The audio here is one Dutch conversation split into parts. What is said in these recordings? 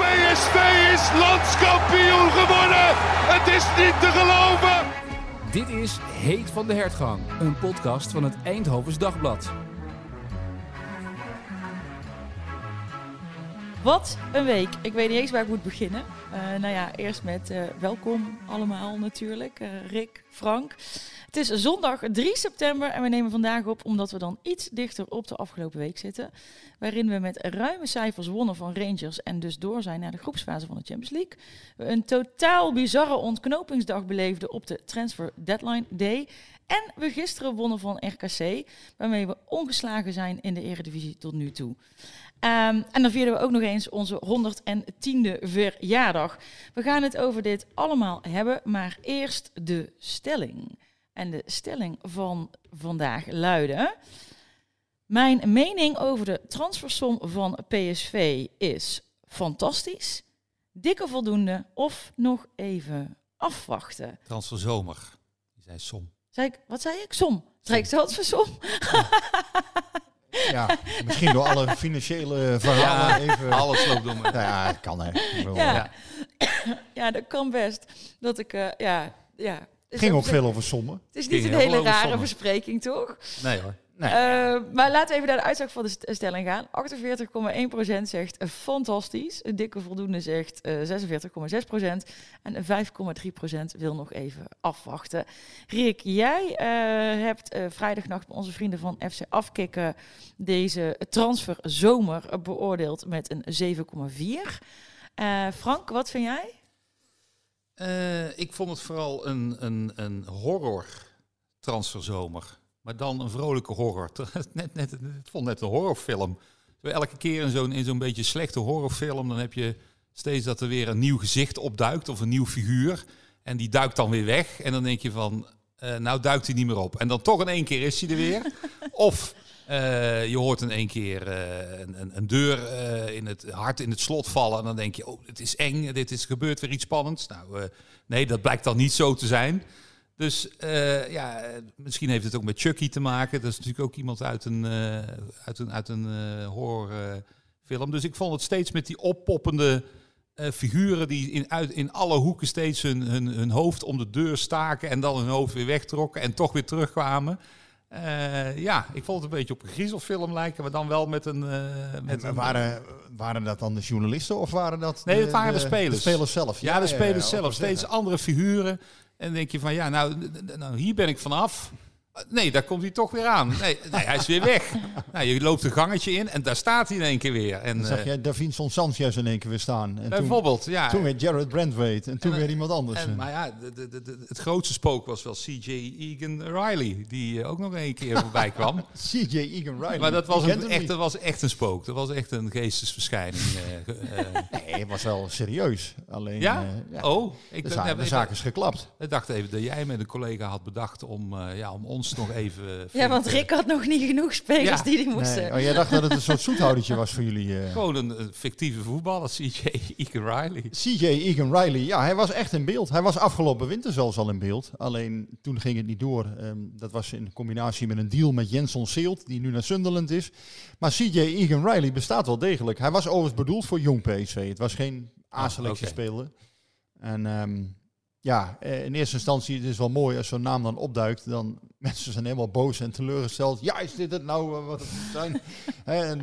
PSV is landskampioen geworden. Het is niet te geloven. Dit is Heet van de Hertgang, een podcast van het Eindhovens Dagblad. Wat een week. Ik weet niet eens waar ik moet beginnen. Uh, nou ja, eerst met uh, welkom allemaal natuurlijk. Uh, Rick, Frank. Het is zondag 3 september en we nemen vandaag op omdat we dan iets dichter op de afgelopen week zitten. Waarin we met ruime cijfers wonnen van Rangers en dus door zijn naar de groepsfase van de Champions League. We een totaal bizarre ontknopingsdag beleefden op de Transfer Deadline Day. En we gisteren wonnen van RKC, waarmee we ongeslagen zijn in de Eredivisie tot nu toe. Um, en dan vierden we ook nog eens onze 110e verjaardag. We gaan het over dit allemaal hebben, maar eerst de stelling. En de stelling van vandaag luidde: Mijn mening over de transfersom van PSV is fantastisch, dikke voldoende of nog even afwachten. Transferzomer. Die zei som. Zei ik, wat zei ik? Som. Zei ik transfersom? Ja, misschien door alle financiële verhalen ja, even... Alles loopt door me. Ja, het kan hè. Ja. ja. dat kan best. Dat ik, uh, ja, ja. Het ging ook veel over sommen. Het is niet een hele rare verspreking, toch? Nee hoor. Nee. Uh, maar laten we even naar de uitslag van de stelling gaan. 48,1% zegt uh, fantastisch. Een dikke voldoende zegt uh, 46,6%. En 5,3% wil nog even afwachten. Rick, jij hebt vrijdagnacht bij onze vrienden van FC Afkikken deze transfer zomer beoordeeld met een 7,4. Frank, wat vind jij? Ik vond het vooral een, een, een horror transferzomer. Maar dan een vrolijke horror. net, net, het vond net een horrorfilm. Elke keer in zo'n in zo'n beetje slechte horrorfilm, dan heb je steeds dat er weer een nieuw gezicht opduikt of een nieuw figuur. En die duikt dan weer weg. En dan denk je van, uh, nou duikt hij niet meer op. En dan toch in één keer is hij er weer. of uh, je hoort in één keer uh, een, een, deur in het hart in het slot vallen. En dan denk je, oh, het is eng, dit is gebeurd weer iets spannends. Nou, nee, dat blijkt dan niet zo te zijn. Dus uh, ja, misschien heeft het ook met Chucky te maken. Dat is natuurlijk ook iemand uit een, uh, uit een, uit een uh, horrorfilm. Dus ik vond het steeds met die oppoppende figuren die in, uit, in alle hoeken steeds hun, hun, hun hoofd om de deur staken en dan hun hoofd weer wegtrokken en toch weer terugkwamen. Ja, ik vond het een beetje op een griezelfilm lijken, maar dan wel met een... met en, waren, waren dat dan de journalisten of waren dat Nee, het waren de, de spelers. De spelers zelf. Ja, ja de spelers ja, zelf. Steeds andere figuren. En dan denk je van, ja, nou, nou hier ben ik vanaf. Nee, daar komt hij toch weer aan. Nee, nee hij is weer weg. nou, je loopt een gangetje in en daar staat hij in één keer weer. En dan zag uh, je Davinson Sanchez in één keer weer staan. En bijvoorbeeld, toen, ja. Toen weer Jared Brandwaite en toen en, weer iemand anders. En, maar ja, de, de, de, het grootste spook was wel CJ Egan Riley, die uh, ook nog een keer voorbij kwam. CJ Egan Riley. Maar dat was, een, echt, dat was echt een spook. Dat was echt een geestesverschijning. Uh, nee, het was wel serieus. Alleen, ja? ja oh, ik de, zaak, de zaak is geklapt. Ik dacht even dat jij met een collega had bedacht om, ja, om ons nog even ja, want Rick had nog niet genoeg spelers ja. die die moesten. Nee. Oh, jij dacht dat het een soort zoethoudertje was voor jullie? Uh... Gewoon een, een, fictieve voetballer, CJ Egan Riley. CJ Egan Riley, ja, hij was echt in beeld. Hij was afgelopen winter zelfs al in beeld. Alleen toen ging het niet door. Um, dat was in combinatie met een deal met Jenson Seelt, die nu naar Sunderland is. Maar CJ Egan Riley bestaat wel degelijk. Hij was overigens bedoeld voor jong PSV. Het was geen A-selectie oh, okay. speler. En um, ja, in eerste instantie het is wel mooi als zo'n naam dan opduikt. Dan mensen zijn helemaal boos en teleurgesteld. Ja, is dit het nou wat het zijn? en,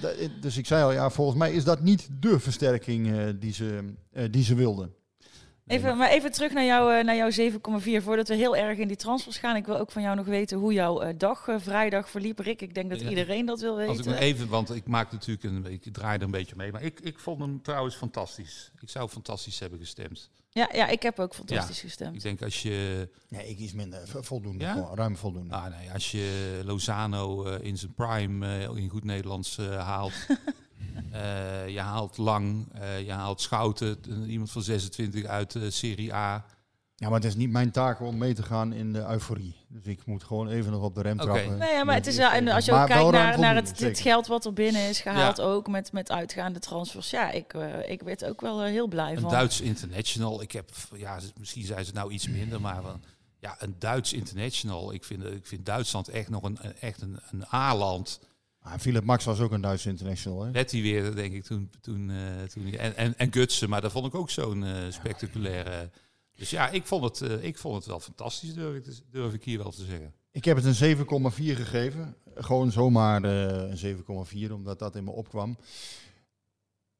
da, dus ik zei al, ja, volgens mij is dat niet de versterking uh, die, ze, die ze wilden. Even, maar even terug naar, jou, eh, naar jouw 7,4. Voordat we heel erg in die transfers gaan. Ik wil ook van jou nog weten hoe jouw eh, dag, eh, vrijdag verliep. Rick, ik denk dat Ja. iedereen dat wil Als ik weten. nog even, want ik maak natuurlijk een, ik draai er een beetje mee, maar ik, ik vond hem trouwens fantastisch. Ik zou fantastisch hebben gestemd. Ja, ja, ik heb ook fantastisch Ja. gestemd. Ik denk als je, Nee, ik iets minder. Voldoende. Ja? Ruim voldoende. nou, nee, als je Lozano eh, in zijn prime eh, in goed Nederlands haalt, eh, je haalt Lang, eh, je haalt Schouten, eh, iemand van 26 uit Serie A. Ja, maar het is niet mijn taak om mee te gaan in de euforie. Dus ik moet gewoon even nog op de rem Oké. trappen. Nee, ja, maar het is wel, en als je ook kijkt naar, naar het, geld wat er binnen is gehaald, Ja. ook met, met uitgaande transfers. Ja, ik, ik werd ook wel heel blij Een van. Duits international. Ik heb, ja, misschien zijn ze het nou iets minder, maar ja, een Duits international. Ik vind, ik vind Duitsland echt nog een, een- echt een, een A-land. Ah, Philip Max was ook een Duits international. Hè? Werd hij weer, denk ik, toen. toen, eh, toen en, en, en Gutsen, maar dat vond ik ook zo'n eh, spectaculaire. Dus ja, ik vond, het, eh, ik vond het wel fantastisch, durf ik, te- durf ik hier wel te zeggen. Ik heb het een 7,4 gegeven. Gewoon zomaar eh, een 7,4, omdat dat in me opkwam.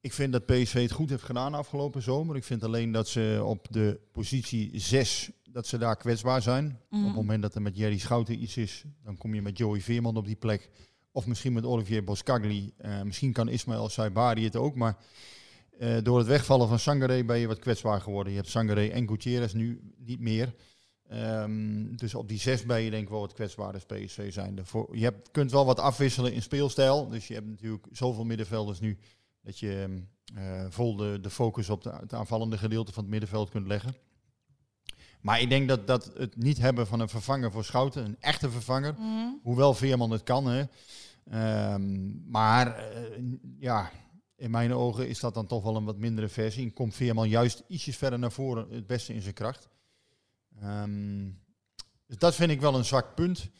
Ik vind dat PSV het goed heeft gedaan afgelopen zomer. Ik vind alleen dat ze op de positie 6, dat ze daar kwetsbaar zijn. Op het moment dat er met Jerry Schouten iets is, dan kom je met Joey Veerman op die plek. Of misschien met Olivier Boscagli. Eh, misschien kan Ismaël Saibari het ook, maar eh, door het wegvallen van Sangaré ben je wat kwetsbaar geworden. Je hebt Sangaré en Gutierrez nu niet meer. Ehm, dus op die zes ben je denk ik wel wat kwetsbaar als PSV zijnde. Voor, je hebt, kunt wel wat afwisselen in speelstijl. Dus je hebt natuurlijk zoveel middenvelders nu dat je ehm, eh, vol de, de focus op de, het aanvallende gedeelte van het middenveld kunt leggen. Maar ik denk dat, dat het niet hebben van een vervanger voor Schouten, een echte vervanger, Mhm. hoewel Veerman het kan, hè. Ehm, maar eh, ja, in mijn ogen is dat dan toch wel een wat mindere versie. Komt Veerman juist ietsjes verder naar voren, het beste in zijn kracht. Ehm, dus dat vind ik wel een zwak punt.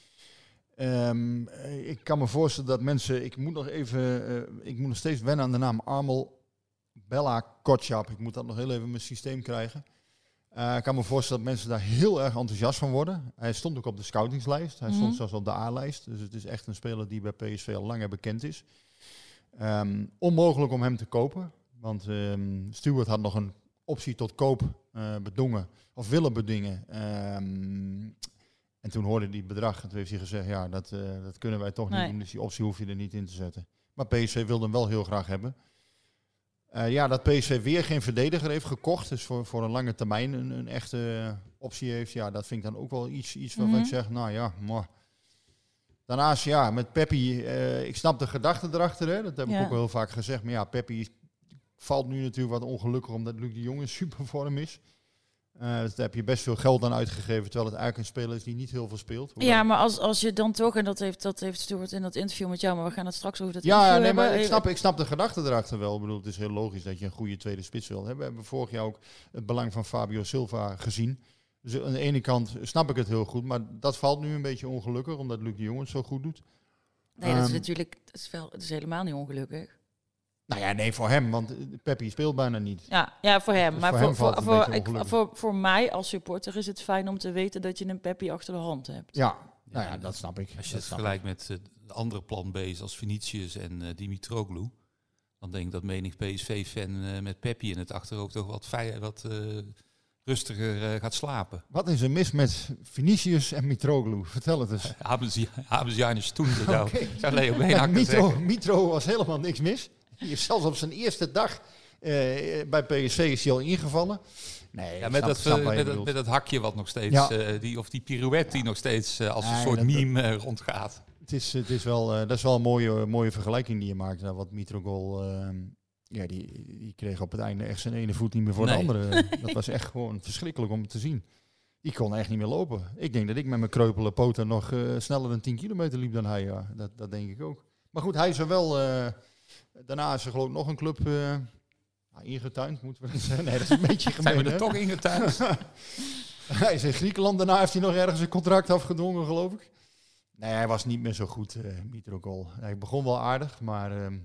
Ehm, eh, ik kan me voorstellen dat mensen, ik moet nog even, eh, ik moet nog steeds wennen aan de naam Armel Bella Kotschap. Ik moet dat nog heel even in mijn systeem krijgen. Eh, ik kan me voorstellen dat mensen daar heel erg enthousiast van worden. Hij stond ook op de scoutingslijst. Hij Mhm. stond zelfs op de A-lijst. Dus het is echt een speler die bij PSV al langer bekend is. Ehm, onmogelijk om hem te kopen. Want ehm Stuart had nog een optie tot koop eh, bedongen. Of willen bedingen. Ehm, en toen hoorde hij het bedrag. En toen heeft hij gezegd, ja, dat, eh, dat kunnen wij toch Nee. niet doen. Dus die optie hoef je er niet in te zetten. Maar PSV wilde hem wel heel graag hebben. Eh, ja, dat PSV weer geen verdediger heeft gekocht, dus voor, voor een lange termijn een, een echte eh, optie heeft, ja, dat vind ik dan ook wel iets, iets waarvan Mhm. ik zeg, nou ja, maar. Daarnaast, ja, met Peppi, eh, ik snap de gedachte erachter, hè, dat heb ik ook wel heel vaak gezegd, maar ja, Peppi valt nu natuurlijk wat ongelukkig omdat Luc de Jong in supervorm is. Dus daar heb je best veel geld aan uitgegeven, terwijl het eigenlijk een speler is die niet heel veel speelt. Hoewel- Ja, maar als, als je dan toch, en dat heeft, dat heeft Stuart in dat interview met jou, maar we gaan het straks over dat Ja, interview nee, maar hebben. ik snap, ik snap de gedachte erachter wel. Ik bedoel, het is heel logisch dat je een goede tweede spits wil hebben. We hebben vorig jaar ook het belang van Fabio Silva gezien. Dus aan de ene kant snap ik het heel goed, maar dat valt nu een beetje ongelukkig, omdat Luc de Jong het zo goed doet. Nee, dat is Ehm, natuurlijk dat is wel, dat is helemaal niet ongelukkig. Nou ja, nee, voor hem, want eh, Peppi speelt bijna niet. Ja, ja voor hem. Dus maar voor voor, hem voor, voor, ik- voor, voor mij als supporter is het fijn om te weten dat je een Peppi achter de hand hebt. Ja, nou ja, dat snap ik. Als je Dat het vergelijkt met eh, de andere plan B's als Vinicius en eh Dimitroglu, dan denk ik dat menig PSV-fan met Peppi in het achterhoofd toch wat, wat eh, rustiger eh, gaat slapen. Wat is er mis met Vinicius en Mitroglou? Vertel het eens. Stunde? Nou, Oké. zou Leo Beenhakker. Mitro was helemaal niks mis. Die zelfs op zijn eerste dag eh, bij PSV is hij al ingevallen. Nee, Ja, ik met, snap- dat, snap eh, met, dat, bedoelt. met dat hakje wat nog steeds, Ja. eh, die, of die pirouette die nog steeds als een soort dat- meme eh, rondgaat. Het is, het is wel, dat is wel een mooie, mooie vergelijking die je maakt. Nou, wat Mitrogol, eh, ja, die, die kreeg op het einde echt zijn ene voet niet meer voor Nee. de andere. Dat was echt gewoon verschrikkelijk om te zien. Die kon echt niet meer lopen. Ik denk dat ik met mijn kreupele poten nog sneller dan 10 kilometer liep dan hij. Ja. Dat, dat denk ik ook. Maar goed, hij is er wel... daarna is er geloof ik nog een club eh, nou, ingetuind, moeten we dat zeggen. Nee, dat is een beetje gemeen. Zijn we er hè? toch ingetuind? hij is in Griekenland. Daarna heeft hij nog ergens een contract afgedwongen, geloof ik. Nee, hij was niet meer zo goed, eh Mitrogol. Hij begon wel aardig, maar ehm,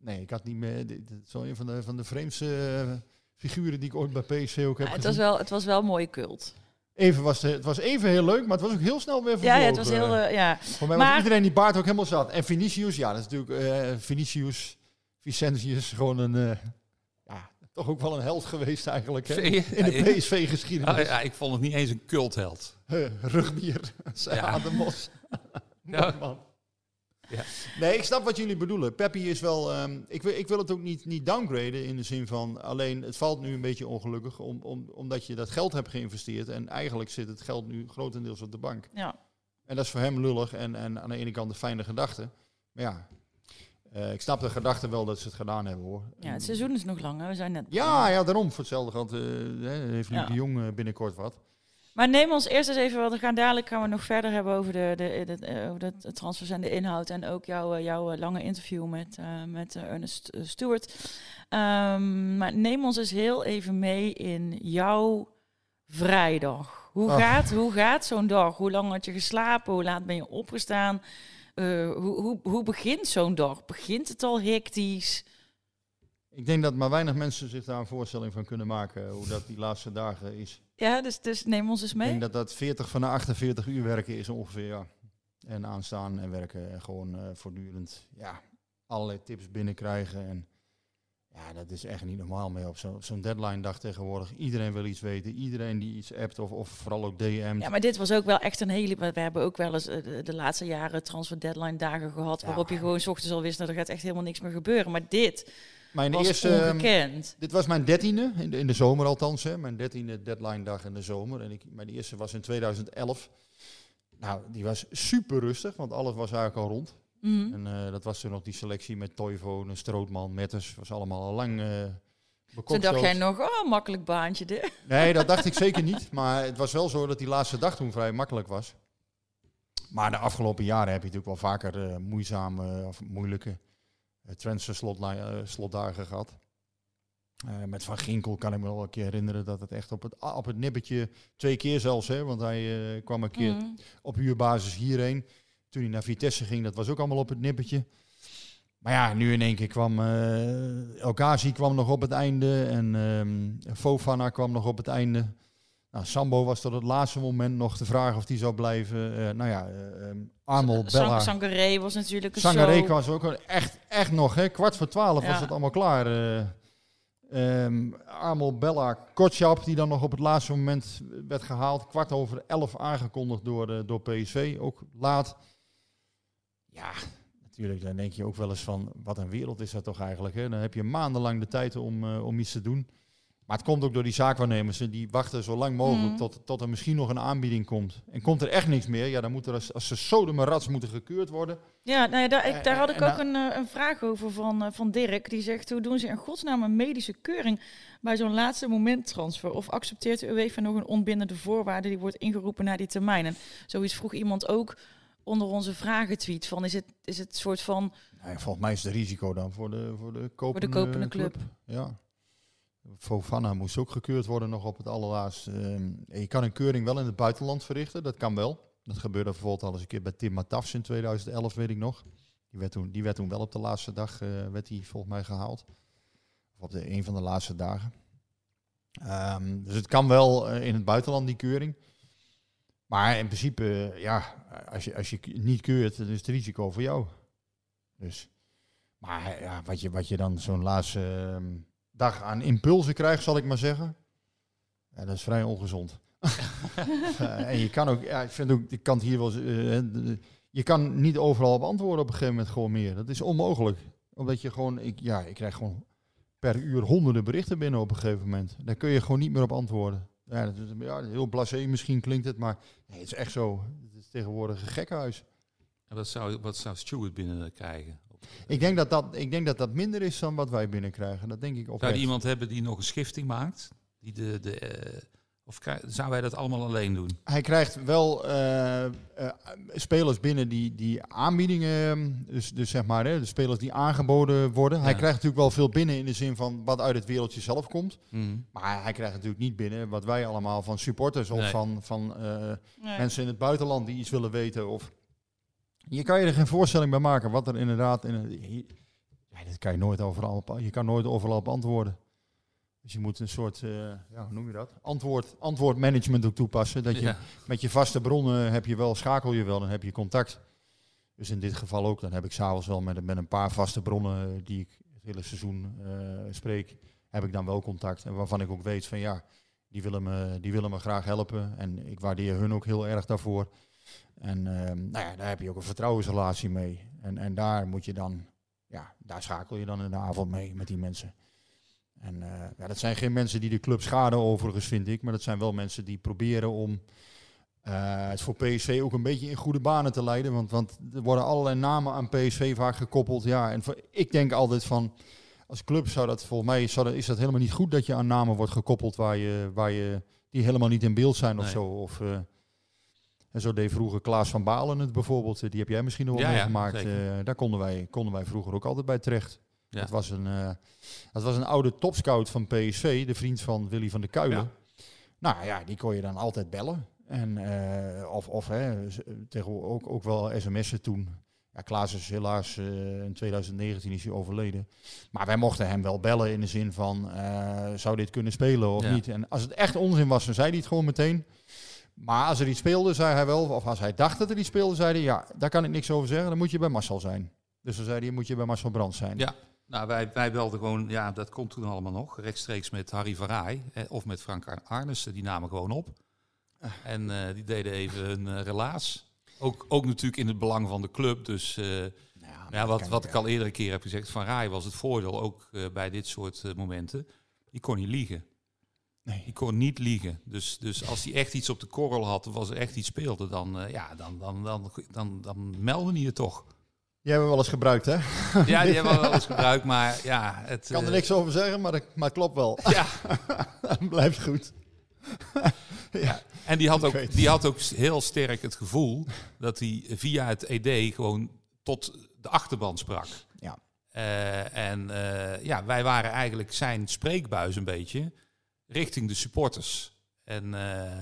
nee, ik had niet meer. Dit dit is wel een van de, van de vreemdste eh, figuren die ik ooit bij PSV ook heb Ja, het, gezien. was wel, het was wel een mooie cult. Even was het, het was even heel leuk, maar het was ook heel snel weer Ja, vervlogen. ja, het was heel... eh, ja. Voor mij Maar- was iedereen die baard ook helemaal zat. En Vinicius, ja, dat is natuurlijk eh Vinicius, Vicentius, gewoon een, eh, ja, toch ook wel een held geweest eigenlijk. Hè? In de PSV-geschiedenis. Ja, ik vond het niet eens een cultheld. Rugbier, zei Ja. aan de mos. Mooi Ja. man. Ja. Nee, ik snap wat jullie bedoelen. Peppi is wel... ehm, ik, wil, ik wil het ook niet, niet downgraden in de zin van... Alleen, het valt nu een beetje ongelukkig om, om, omdat je dat geld hebt geïnvesteerd. En eigenlijk zit het geld nu grotendeels op de bank. Ja. En dat is voor hem lullig en, en aan de ene kant een fijne gedachte. Maar ja, eh, ik snap de gedachte wel dat ze het gedaan hebben hoor. ja, het seizoen is nog lang. Hè? We zijn net. Ja, ja, daarom. Voor hetzelfde geld eh, hè, heeft Luc Ja. de Jong eh, binnenkort wat. Maar neem ons eerst eens even, want we gaan dadelijk gaan we nog verder hebben over de, de, de, eh, over de, de transfers en de inhoud. En ook jouw, eh, jouw eh, lange interview met, met Ernest Stewart. Ehm, maar neem ons eens heel even mee in jouw vrijdag. Hoe Ach. gaat, hoe gaat zo'n dag? Hoe lang had je geslapen? Hoe laat ben je opgestaan? Hoe, hoe, hoe begint zo'n dag? Begint het al hectisch? Ik denk dat maar weinig mensen zich daar een voorstelling van kunnen maken hoe dat die laatste dagen is. Ja, dus, dus neem ons eens Ik mee. denk dat dat 40 van de 48 uur werken is ongeveer, ja. En aanstaan en werken en gewoon eh, voortdurend, ja, allerlei tips binnenkrijgen. En ja, dat is echt niet normaal meer op zo- zo'n deadline dag tegenwoordig. Iedereen wil iets weten, iedereen die iets appt of, of vooral ook DM't. Ja, maar dit was ook wel echt een hele. We hebben ook wel eens eh, de, laatste jaren transfer deadline dagen gehad. Waarop je gewoon 's ochtends al wist, nou, er gaat echt helemaal niks meer gebeuren. Maar dit Mijn was eerste, ehm, ongekend. Dit was mijn dertiende, in de, in de zomer althans. Hè, mijn dertiende deadline dag in de zomer. En ik, mijn eerste was in 2011. Nou, die was super rustig, want alles was eigenlijk al rond. Mhm. En eh, dat was toen nog die selectie met Toivonen, Strootman, Metters. was allemaal al lang eh Toen dacht jij nog, oh, makkelijk baantje dit. Nee, dat dacht ik zeker niet. Maar het was wel zo dat die laatste dag toen vrij makkelijk was. Maar de afgelopen jaren heb je natuurlijk wel vaker eh, moeizame of moeilijke uh, transfer-slotdagen gehad. Eh, met Van Ginkel kan ik me wel een keer herinneren dat het echt op het, op het nippertje, twee keer zelfs, hè, want hij eh, kwam een keer Mhm. op huurbasis hierheen. Toen hij naar Vitesse ging, dat was ook allemaal op het nippertje. Maar ja, nu in één keer kwam eh El Ghazi kwam nog op het einde en ehm, Fofana kwam nog op het einde. Nou, Sambo was tot het laatste moment nog te vragen of die zou blijven. Eh, nou ja, eh, ehm, Armel Bella. Sang Sangaré was natuurlijk een Sangaré was ook echt, echt nog, hè, kwart voor twaalf Ja. was het allemaal klaar. eh Ehm Armel Bella Kotschap, die dan nog op het laatste moment werd gehaald. Kwart over elf aangekondigd door, door PSV, ook laat. Ja, natuurlijk, dan denk je ook wel eens van, wat een wereld is dat toch eigenlijk. Hè? Dan heb je maandenlang de tijd om, om iets te doen. Maar het komt ook door die zaakwaarnemers. Die wachten zo lang mogelijk Mhm. tot, tot er misschien nog een aanbieding komt. En komt er echt niks meer, ja, dan moet er als, als ze sodomerats moeten gekeurd worden. Ja, nou ja, daar, ik, daar had ik En- ook een, eh, een vraag over van, eh, van Dirk. Die zegt, hoe doen ze in godsnaam een medische keuring bij zo'n laatste moment transfer? Of accepteert de UEFA nog een onbindende voorwaarde die wordt ingeroepen naar die termijn? En zoiets vroeg iemand ook onder onze vragentweet van, is het, is het soort van... Nou ja, volgens mij is het risico dan voor de, voor de kopende, kopende club. Ja. Fofana moest ook gekeurd worden nog op het allerlaatste. Ehm, je kan een keuring wel in het buitenland verrichten, dat kan wel. Dat gebeurde bijvoorbeeld al eens een keer bij Tim Matafs in 2011, weet ik nog. Die werd toen, die werd toen wel op de laatste dag, eh, werd die volgens mij gehaald. Of op de, een van de laatste dagen. Ehm, dus het kan wel eh, in het buitenland, die keuring. Maar in principe, eh, ja, als je, als je niet keurt, dan is het risico voor jou. Dus, maar ja, wat je, wat je dan zo'n laatste ehm, dag aan impulsen krijgt, zal ik maar zeggen. Ja, dat is vrij ongezond. Eh, en je kan ook, ja, ik vind ook, ik kan hier wel, eh, je kan niet overal op antwoorden op een gegeven moment gewoon meer. Dat is onmogelijk. Omdat je gewoon, ik, ja, ik krijg gewoon per uur honderden berichten binnen op een gegeven moment. Daar kun je gewoon niet meer op antwoorden. Ja, dat is, ja heel blasé misschien klinkt het, maar nee, het is echt zo. Het is tegenwoordig een gekkenhuis. En wat zou, wat zou Stuart binnenkrijgen? Ik denk dat dat, ik denk dat dat minder is dan wat wij binnenkrijgen. Dat denk ik Zou oprecht. je iemand hebben die nog een schifting maakt? Die de, de, eh, of krij- zou wij dat allemaal alleen doen? Hij krijgt wel eh, eh, spelers binnen die, die aanbiedingen, dus, dus zeg maar, hè, de spelers die aangeboden worden. Hij krijgt natuurlijk wel veel binnen in de zin van wat uit het wereldje zelf komt. Mhm. Maar hij krijgt natuurlijk niet binnen wat wij allemaal van supporters of Nee. van, van eh, Nee. mensen in het buitenland die iets willen weten. Of... Je kan je er geen voorstelling bij maken wat er inderdaad... In ja, dit kan je nooit overal je kan nooit overal op antwoorden. Dus je moet een soort, eh, ja, hoe noem je dat? Antwoord, antwoordmanagement ook toepassen. Dat je Ja. met je vaste bronnen heb je wel, schakel je wel, dan heb je contact. Dus in dit geval ook, dan heb ik s'avonds wel met, met een paar vaste bronnen eh, die ik het hele seizoen eh, spreek. heb ik dan wel contact. En waarvan ik ook weet van ja, die willen me, die willen me graag helpen. En ik waardeer hun ook heel erg daarvoor. En ehm, nou ja, daar heb je ook een vertrouwensrelatie mee. En, en daar moet je dan, ja, daar schakel je dan in de avond mee met die mensen. En eh, ja, dat zijn geen mensen die de club schaden overigens, vind ik. Maar dat zijn wel mensen die proberen om eh, het voor PSV ook een beetje in goede banen te leiden. Want, want er worden allerlei namen aan PSV vaak gekoppeld. Ja, en ik denk altijd van, als club zou dat volgens mij zou dat, is dat helemaal niet goed dat je aan namen wordt gekoppeld waar je, waar je, die helemaal niet in beeld zijn of Nee. zo. Of, eh, en zo deed vroeger Klaas van Balen het bijvoorbeeld. Die heb jij misschien nog wel Ja, meegemaakt. Eh, daar konden wij, konden wij vroeger ook altijd bij terecht. Ja. Dat, was een, eh, dat was een oude topscout van PSV, de vriend van Willy van der Kuilen. Ja. Nou ja, die kon je dan altijd bellen. En, eh, of of hè, ook, ook wel sms'en toen. Ja, Klaas is helaas in 2019 is hij overleden. Maar wij mochten hem wel bellen in de zin van, zou dit kunnen spelen of Ja. niet? En als het echt onzin was, dan zei hij het gewoon meteen. Maar als er iets speelde, zei hij wel, of als hij dacht dat er iets speelde, zei hij, ja, daar kan ik niks over zeggen, dan moet je bij Marcel zijn. Dus dan zei hij, moet je bij Marcel Brands zijn. Ja, nou, wij, wij belden gewoon, ja, dat komt toen allemaal nog, rechtstreeks met Harry Verraai eh, of met Frank Ar- Arnissen, die namen gewoon op. En eh, die deden even een eh, relaas. Ook, ook natuurlijk in het belang van de club. Dus eh, ja, dat wat, wat ik al eerdere keer heb gezegd, Van Raai was het voordeel ook eh, bij dit soort momenten. Die kon niet liegen. Nee. Die kon niet liegen. Dus, dus als hij echt iets op de korrel had of als er echt iets speelde, dan, eh, ja, dan, dan, dan, dan, dan meldde hij het toch. Die hebben we wel eens gebruikt, hè? Ja, die hebben we wel eens gebruikt, maar ja... Het, Ik kan er eh, niks over zeggen, maar, dat, maar het klopt wel. Ja. Blijft goed. ja. En die had, ook, die had ook heel sterk het gevoel dat hij via het ED gewoon tot de achterban sprak. Ja. Eh, en ja, wij waren eigenlijk zijn spreekbuis een beetje richting de supporters. En eh,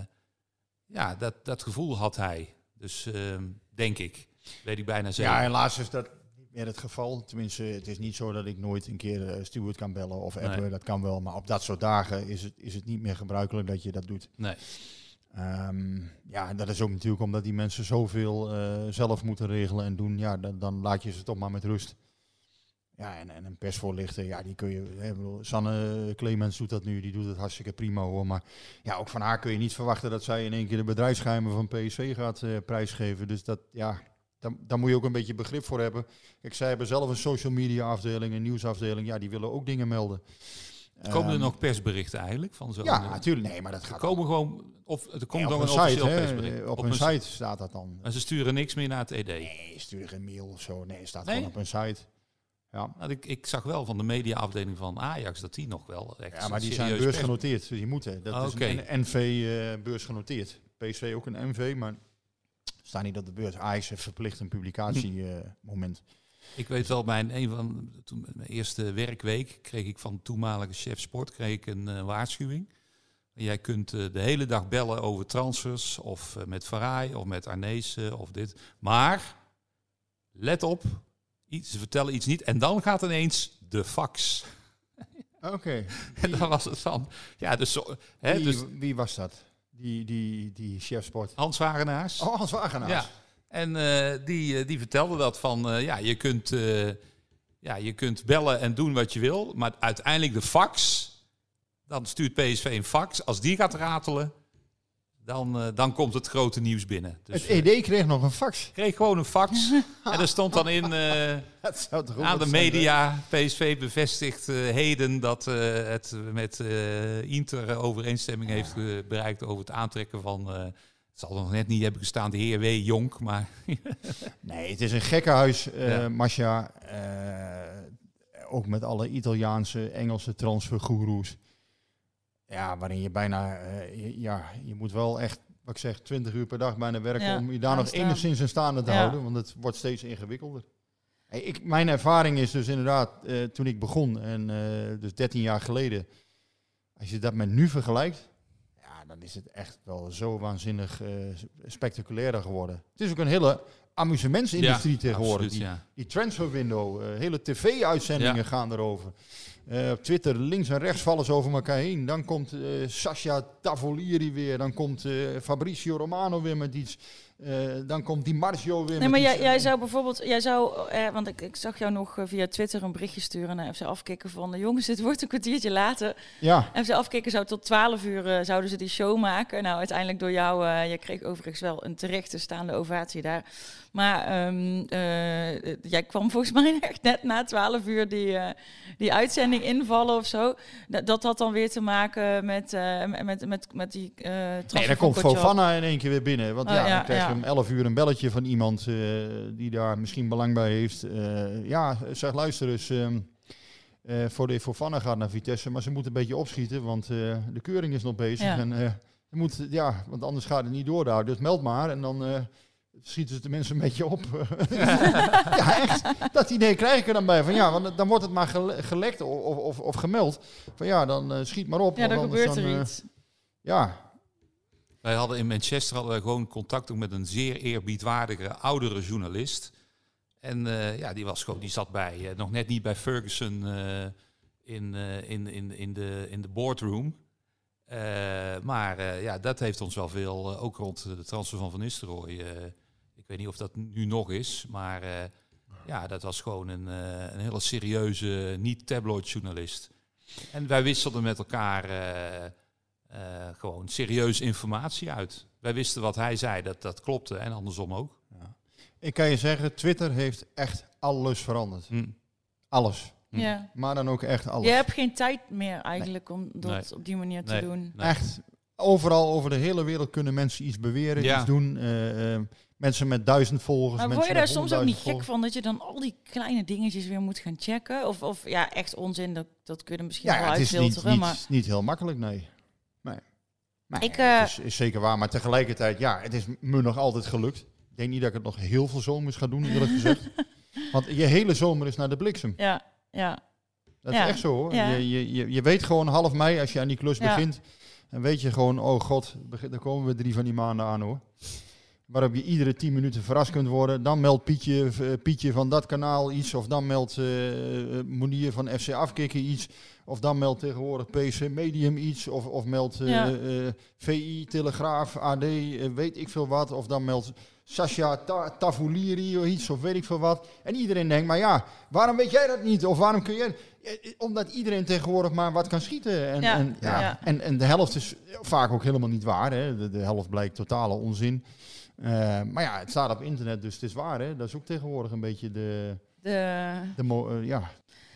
ja, dat, dat gevoel had hij. Dus ehm, denk ik, weet ik bijna zeker. Ja, helaas is dat niet meer het geval. Tenminste, het is niet zo dat ik nooit een keer eh, Stuart kan bellen of appen. Nee. Dat kan wel. Maar op dat soort dagen is het, is het niet meer gebruikelijk dat je dat doet. Nee. Ehm, ja, en dat is ook natuurlijk omdat die mensen zoveel eh, zelf moeten regelen en doen. Ja, dan, dan laat je ze toch maar met rust. Ja, en, en een persvoorlichter, ja, die kun je... Hè, ik bedoel, Sanne Clemens doet dat nu, die doet het hartstikke prima hoor. Maar ja, ook van haar kun je niet verwachten dat zij in één keer de bedrijfsgeheimen van PSV gaat eh, prijsgeven. Dus dat, ja, daar, daar moet je ook een beetje begrip voor hebben. Kijk, zij hebben zelf een social media afdeling, een nieuwsafdeling. Ja, die willen ook dingen melden. Komen er Ehm, nog persberichten eigenlijk van zo'n... Ja, eh, natuurlijk. Nee, maar dat Er gaat komen gewoon... Of er komt op een een site, officieel persbericht. op, een een site staat dat dan. Maar ze sturen niks meer naar het ED. Nee, stuur geen mail of zo. Nee, het staat gewoon op een site. Ja, Nou, ik, ik zag wel van de mediaafdeling van Ajax dat die nog wel echt ja maar die zijn beursgenoteerd. Dus die moeten. Dat Ah, is een NV eh, beursgenoteerd. PSV ook een NV, maar staat niet op de beurs. Ajax heeft verplicht een publicatiemoment. Ik weet wel, mijn, een van, toen, mijn eerste werkweek kreeg ik van toenmalige chef sport kreeg ik een eh, waarschuwing. Jij kunt eh, de hele dag bellen over transfers of eh, met Farai of met Arnezen of dit. Maar let op, iets, ze vertellen iets niet en dan gaat ineens de fax. Oké. En dan was het van, ja, dus, zo- hè, Wie, dus wie was dat? Die, die, die chef sport. Hans Wagenaars. Oh, Hans Wagenaars. Ja, en eh, die, eh, die vertelde dat van, eh, ja, je kunt, ja, je kunt bellen en doen wat je wil, maar uiteindelijk de fax, dan stuurt PSV een fax. Als die gaat ratelen, dan, eh, dan komt het grote nieuws binnen. Dus, het ED kreeg nog een fax. eh, kreeg gewoon een fax en er stond dan in eh, Dat zou toch aan de zijn, media, PSV bevestigt eh, heden dat eh, het met eh, Inter overeenstemming heeft eh, bereikt over het aantrekken van... eh, het zal nog net niet hebben gestaan, de heer W. Jonk, maar Nee, het is een gekkenhuis, eh Ja. Masha. Eh, ook met alle Italiaanse, Engelse transfergoeroes. Ja, waarin je bijna, eh, je- ja, je moet wel echt, wat ik zeg, 20 uur per dag bijna werken Ja, om je daar nog enigszins in staande te Ja. houden, want het wordt steeds ingewikkelder. Hey, ik, mijn ervaring is dus inderdaad, eh, toen ik begon, en eh, dus 13 jaar geleden, als je dat met nu vergelijkt, ja, dan is het echt wel zo waanzinnig spectaculairder geworden. Het is ook een hele amusementsindustrie Ja, tegenwoordig. absoluut, die, ja. die transfer window, hele tv-uitzendingen gaan erover. Eh, op Twitter links en rechts vallen ze over elkaar heen. Dan komt eh Sasha Tavolieri weer. Dan komt eh, Fabricio Romano weer met iets. Eh, dan komt Di Marzio weer Nee, maar jij, jij zou bijvoorbeeld, jij zou, eh, want ik, ik zag jou nog eh, via Twitter een berichtje sturen naar FC Afkikken van, eh, jongens, het wordt een kwartiertje later. Ja. FC Afkikken zou tot 12 uur, zouden ze die show maken. Nou, uiteindelijk door jou, eh jij kreeg overigens wel een terechte staande ovatie daar. Maar ehm, eh, jij kwam volgens mij echt net na 12 uur die, die uitzending invallen of zo. Dat, dat had dan weer te maken met, met, met, met, die Nee, dan komt. Fofana in één keer weer binnen. Want Oh, ja, ja, ja. om 11 uur een belletje van iemand eh, die daar misschien belang bij heeft. Eh, ja, zeg luister eens. ehm, eh, voor de Fofana gaat naar Vitesse, maar ze moeten een beetje opschieten, want de keuring is nog bezig. Ja. En, moet, ja, want anders gaat het niet door daar. Dus meld maar en dan schieten ze de mensen een beetje op. ja, echt. Dat idee krijg ik er dan bij. Van ja, want dan wordt het maar gele- gelekt of, of, of gemeld. Van ja, dan schiet maar op. Ja, dan gebeurt er dan, iets. ja, Wij hadden in Manchester hadden wij gewoon contact ook met een zeer eerbiedwaardige oudere journalist. En eh, ja, die, was gewoon, die zat bij, eh, nog net niet bij Ferguson eh, in, in, in, in, de, in de boardroom. Maar ja, dat heeft ons wel veel, ook rond de transfer van Van Nistelrooy. ik weet niet of dat nu nog is, maar ja, dat was gewoon een, een hele serieuze, niet tabloid journalist. En wij wisselden met elkaar eh, gewoon serieus informatie uit. Wij wisten wat hij zei, dat, dat klopte en andersom ook. Ik kan je zeggen, Twitter heeft echt alles veranderd. Hm. Alles. Ja. Maar dan ook echt alles. Je hebt geen tijd meer eigenlijk om dat Nee. op die manier te doen. Nee. Echt. Overal over de hele wereld kunnen mensen iets beweren, Ja. iets doen. Eh, eh, mensen met duizend volgers. Maar word je daar soms ook niet gek van dat je dan al die kleine dingetjes weer moet gaan checken? Of, of ja, echt onzin, dat, dat kun je misschien volgers. wel Ja, het is niet, niet, maar niet heel makkelijk, nee. Nee, Ik, eh, is, is zeker waar, maar tegelijkertijd, ja, het is me nog altijd gelukt. Ik denk niet dat ik het nog heel veel zomers ga doen, eerlijk gezegd. Want je hele zomer is naar de bliksem. ja, ja. Dat Ja. is echt zo hoor. Ja. Je, je, je, weet gewoon half mei, als je aan die klus Ja. begint, dan weet je gewoon, oh god, dan komen we drie van die maanden aan hoor. Waarop je iedere tien minuten verrast kunt worden. Dan meldt Pietje, eh, Pietje van dat kanaal iets. Of dan meldt eh eh, Monier van FC Afkikken iets. Of dan meldt tegenwoordig PC Medium iets. Of, of meldt Ja. VI, Telegraaf, AD, weet ik veel wat. Of dan meldt Sascha Ta Tavolieri of iets, of weet ik veel wat. En iedereen denkt, maar ja, waarom weet jij dat niet? Of waarom kun jij... Omdat iedereen tegenwoordig maar wat kan schieten. En, Ja, en, ja, ja. En, en de helft is vaak ook helemaal niet waar. Hè. De, de helft blijkt totale onzin. Eh, maar ja, het staat op internet, dus het is waar. Hè. Dat is ook tegenwoordig een beetje de... De, de eh, ja.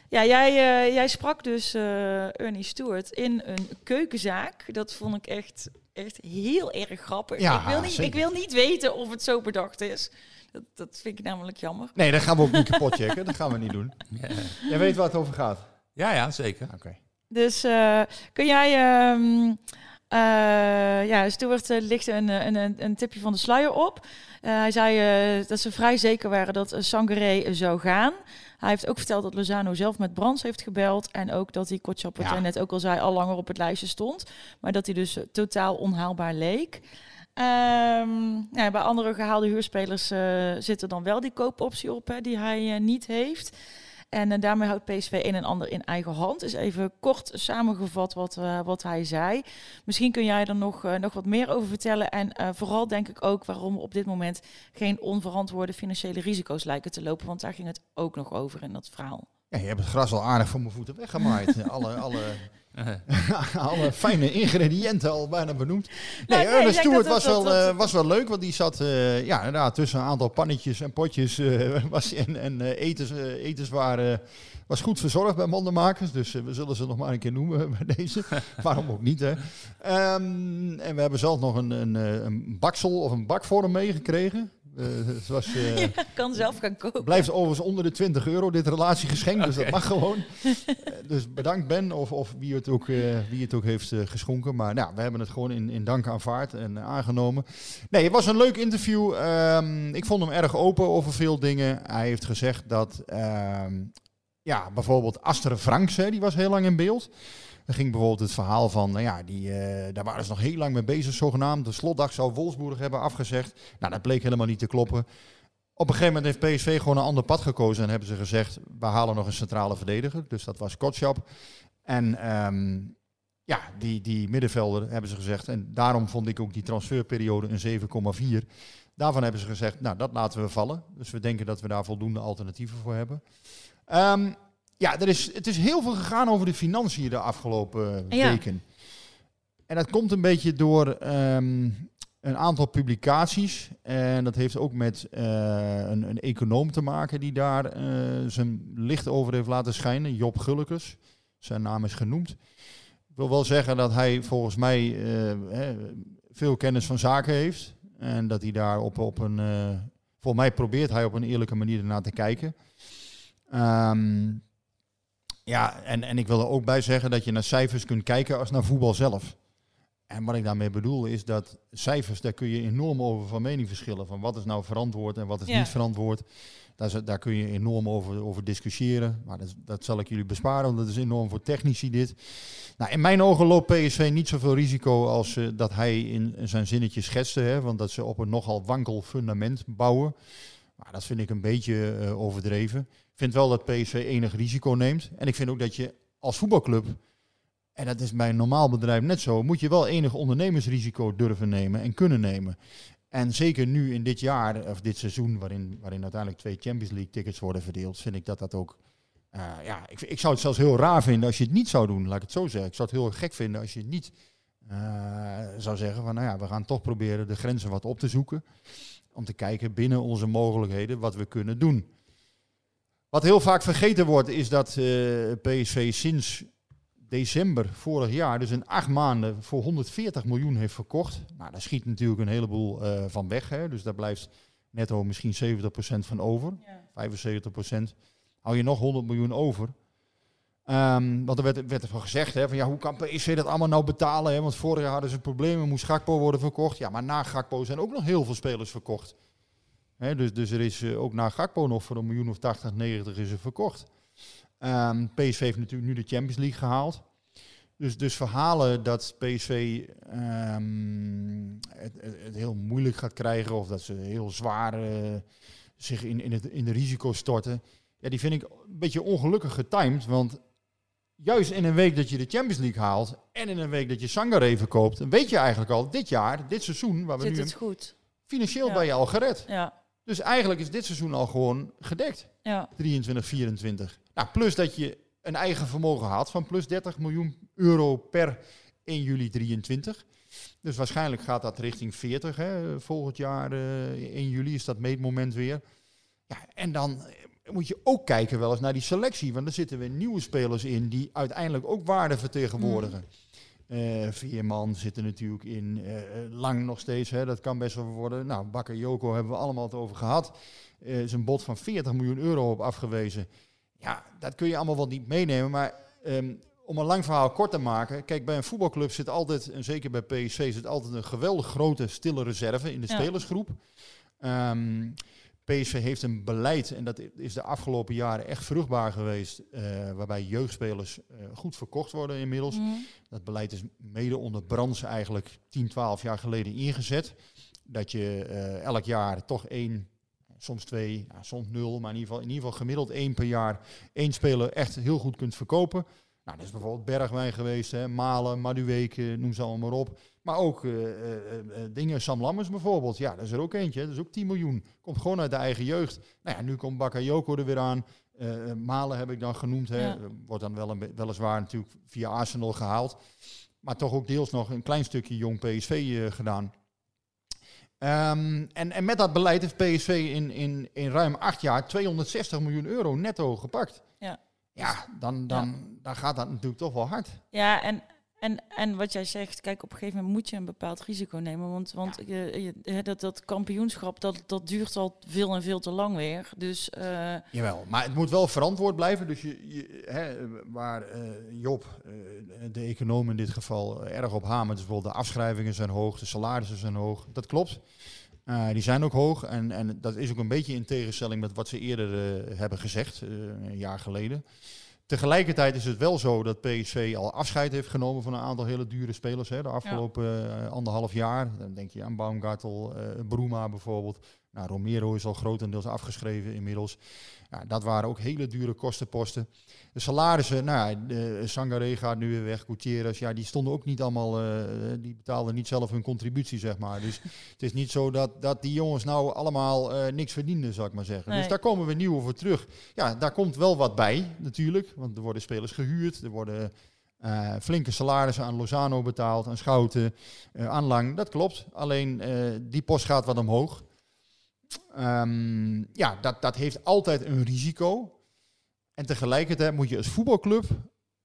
ja, jij, eh, jij sprak dus eh, Ernie Stewart in een keukenzaak. Dat vond ik echt, echt heel erg grappig. Ja, ik, wil niet, zeker. ik wil niet weten of het zo bedacht is. Dat, dat vind ik namelijk jammer. Nee, dat gaan we ook niet kapot checken. Dat gaan we niet doen. Jij weet waar het over gaat. Ja, ja, zeker. Oké. Dus eh, kun jij... ehm eh, ja, Stuart eh, lichtte een, eh, een, een, een tipje van de sluier op. Hij zei dat ze vrij zeker waren dat uh, Sangaré zou gaan. Hij heeft ook verteld dat Lozano zelf met Brands heeft gebeld. En ook dat hij Kotschap, wat Ja. jij net ook al zei, al langer op het lijstje stond. Maar dat hij dus totaal onhaalbaar leek. Ehm, ja, bij andere gehaalde huurspelers eh, zit er dan wel die koopoptie op, hè, die hij niet heeft. En eh, daarmee houdt PSV een en ander in eigen hand. Is even kort samengevat wat, eh, wat hij zei. Misschien kun jij er nog, eh, nog wat meer over vertellen. En vooral denk ik ook waarom we op dit moment geen onverantwoorde financiële risico's lijken te lopen. Want daar ging het ook nog over in dat verhaal. Ja, je hebt het gras al aardig van mijn voeten weggemaaid. alle, alle, alle fijne ingrediënten al bijna benoemd. Nee, Ernest Stewart was, wel, dat- eh, was wel leuk, want die zat eh, ja, inderdaad, tussen een aantal pannetjes en potjes eh, was, en, en etens, etens waren, was goed verzorgd bij Mondenmakers. Dus we zullen ze nog maar een keer noemen bij deze. Waarom ook niet, hè? Ehm, en we hebben zelf nog een, een, een baksel of een bak voor hem meegekregen. Eh, het was, eh, Je kan zelf gaan kopen. Blijft overigens onder de 20 euro dit relatiegeschenk, dus dat mag gewoon. Eh, dus bedankt Ben of, of wie, het ook, eh, wie het ook heeft eh, geschonken. Maar nou, we hebben het gewoon in, in dank aanvaard en eh, aangenomen. Nee, het was een leuk interview. Ehm, ik vond hem erg open over veel dingen. Hij heeft gezegd dat, ehm, ja, bijvoorbeeld Aster Franks, hè, die was heel lang in beeld. Er ging bijvoorbeeld het verhaal van, nou ja, die, eh, daar waren ze nog heel lang mee bezig, zogenaamd. De slotdag zou Wolfsburg hebben afgezegd. Nou, dat bleek helemaal niet te kloppen. Op een gegeven moment heeft PSV gewoon een ander pad gekozen en hebben ze gezegd, we halen nog een centrale verdediger. Dus dat was Kotschap. En ehm, ja, die, die middenvelder hebben ze gezegd. En daarom vond ik ook die transferperiode een 7,4. Daarvan hebben ze gezegd, nou dat laten we vallen. Dus we denken dat we daar voldoende alternatieven voor hebben. Ehm, ja, er is, het is heel veel gegaan over de financiën de afgelopen Ja. weken. En dat komt een beetje door ehm, een aantal publicaties. En dat heeft ook met eh, een, een econoom te maken die daar eh, zijn licht over heeft laten schijnen. Job Gullekes. Zijn naam is genoemd. Ik wil wel zeggen dat hij volgens mij eh, veel kennis van zaken heeft. En dat hij daar op, op een. eh volgens mij probeert hij op een eerlijke manier ernaar te kijken. Ehm, ja, en, en ik wil er ook bij zeggen dat je naar cijfers kunt kijken als naar voetbal zelf. En wat ik daarmee bedoel is dat cijfers, daar kun je enorm over van mening verschillen. Van wat is nou verantwoord en wat is Ja. niet verantwoord. Daar, daar kun je enorm over, over discussiëren. Maar dat, dat zal ik jullie besparen, want dat is enorm voor technici dit. Nou, in mijn ogen loopt PSV niet zoveel risico als eh, dat hij in, in zijn zinnetje schetste. Hè, want dat ze op een nogal wankel fundament bouwen. Maar dat vind ik een beetje eh, overdreven. Vind wel dat PSV enig risico neemt. En ik vind ook dat je als voetbalclub, en dat is bij een normaal bedrijf net zo, moet je wel enig ondernemersrisico durven nemen en kunnen nemen. En zeker nu in dit jaar, of dit seizoen, waarin, waarin uiteindelijk twee Champions League tickets worden verdeeld, vind ik dat dat ook. eh, ja, ik, ik zou het zelfs heel raar vinden als je het niet zou doen, laat ik het zo zeggen. Ik zou het heel gek vinden als je het niet eh, zou zeggen van, nou ja, we gaan toch proberen de grenzen wat op te zoeken. Om te kijken binnen onze mogelijkheden wat we kunnen doen. Wat heel vaak vergeten wordt, is dat eh, PSV sinds december vorig jaar, dus in acht maanden, voor 140 miljoen heeft verkocht. Nou, daar schiet natuurlijk een heleboel eh, van weg. Hè? Dus daar blijft netto misschien 70% van over. 75%. Hou je nog 100 miljoen over. Ehm, want er werd, werd er van gezegd, hè, van ja, hoe kan PSV dat allemaal nou betalen? Hè? Want vorig jaar hadden ze problemen, moest Gakpo worden verkocht. Ja, maar na Gakpo zijn ook nog heel veel spelers verkocht. Dus, dus er is eh, ook na Gakpo nog voor een miljoen of 80, 90 is er verkocht. Ehm, PSV heeft natuurlijk nu de Champions League gehaald. Dus, dus verhalen dat PSV ehm, het, het, heel moeilijk gaat krijgen of dat ze heel zwaar eh, zich in, in, het, in de risico's storten. Ja, die vind ik een beetje ongelukkig getimed. Want juist in een week dat je de Champions League haalt en in een week dat je Sangare verkoopt, dan weet je eigenlijk al dit jaar, dit seizoen, waar we Zit nu het goed? financieel Ja. ben je al gered. Ja, Dus eigenlijk is dit seizoen al gewoon gedekt. ja. 23, 24. Nou, plus dat je een eigen vermogen had van plus 30 miljoen euro per 1 juli 23. Dus waarschijnlijk gaat dat richting 40 hè, volgend jaar. eh 1 juli is dat meetmoment weer. Ja, en dan eh, moet je ook kijken wel eens naar die selectie. Want er zitten weer nieuwe spelers in die uiteindelijk ook waarde vertegenwoordigen. Eh Veerman zit er natuurlijk in. eh, eh, lang nog steeds, hè, dat kan best wel worden. Nou, Bakker Joko hebben we allemaal het over gehad. Eh is een bod van 40 miljoen euro op afgewezen. Ja, dat kun je allemaal wel niet meenemen. Maar ehm, om een lang verhaal kort te maken. Kijk, bij een voetbalclub zit altijd, en zeker bij PSV, zit altijd een geweldig grote stille reserve in de Ja. spelersgroep. Ehm, PSV heeft een beleid, en dat is de afgelopen jaren echt vruchtbaar geweest, eh, waarbij jeugdspelers eh, goed verkocht worden inmiddels. Mhm. Dat beleid is mede onder Brands eigenlijk 10, 12 jaar geleden ingezet. Dat je eh, elk jaar toch één, soms twee, ja, soms nul, maar in ieder, geval, in ieder geval gemiddeld één per jaar één speler echt heel goed kunt verkopen. Nou, dat is bijvoorbeeld Bergwijn geweest, hè, Malen, Madueke, noem ze allemaal maar op. Maar ook eh, eh, eh, dingen, Sam Lammers bijvoorbeeld. Ja, dat is er ook eentje. hè. Dat is ook 10 miljoen. Komt gewoon uit de eigen jeugd. Nou ja, nu komt Bakayoko er weer aan. Malen heb ik dan genoemd. Hè. Ja. Wordt dan wel een, weliswaar natuurlijk via Arsenal gehaald. Maar toch ook deels nog een klein stukje jong PSV gedaan. Ehm, en, en met dat beleid heeft PSV in, in, in ruim acht jaar 260 miljoen euro netto gepakt. Ja. Ja, dan, dan, dan gaat dat natuurlijk toch wel hard. Ja, en, en, en wat jij zegt, kijk, op een gegeven moment moet je een bepaald risico nemen. Want, want je, je- hè, dat, dat kampioenschap, dat, dat duurt al veel en veel te lang weer. Dus eh, Jawel, maar het moet wel verantwoord blijven. Dus je, je, hè, waar eh, Job, eh, de econoom in dit geval, erg op hamert. Dus bijvoorbeeld de afschrijvingen zijn hoog, de salarissen zijn hoog. Dat klopt. Eh, die zijn ook hoog. En, en dat is ook een beetje in tegenstelling met wat ze eerder eh, hebben gezegd, eh, een jaar geleden. Tegelijkertijd is het wel zo dat PSV al afscheid heeft genomen van een aantal hele dure spelers hè, de afgelopen anderhalf jaar. Dan denk je aan Baumgartel, Bruma bijvoorbeeld. Nou, Romero is al grotendeels afgeschreven inmiddels. Dat waren ook hele dure kostenposten. De salarissen, nou ja, de, Sangaré gaat nu weer weg, Gutierrez, ja, die stonden ook niet allemaal, eh, die betaalden niet zelf hun contributie, zeg maar. Dus het is niet zo dat, dat die jongens nou allemaal eh, niks verdienden, zou ik maar zeggen. Nee. Dus daar komen we nieuw voor terug. Ja, daar komt wel wat bij, natuurlijk, want er worden spelers gehuurd, er worden... eh, flinke salarissen aan Lozano betaald, aan Schouten, eh, aan Lang. Dat klopt. Alleen die post gaat wat omhoog. Ehm, ja, dat, dat heeft altijd een risico. En tegelijkertijd moet je als voetbalclub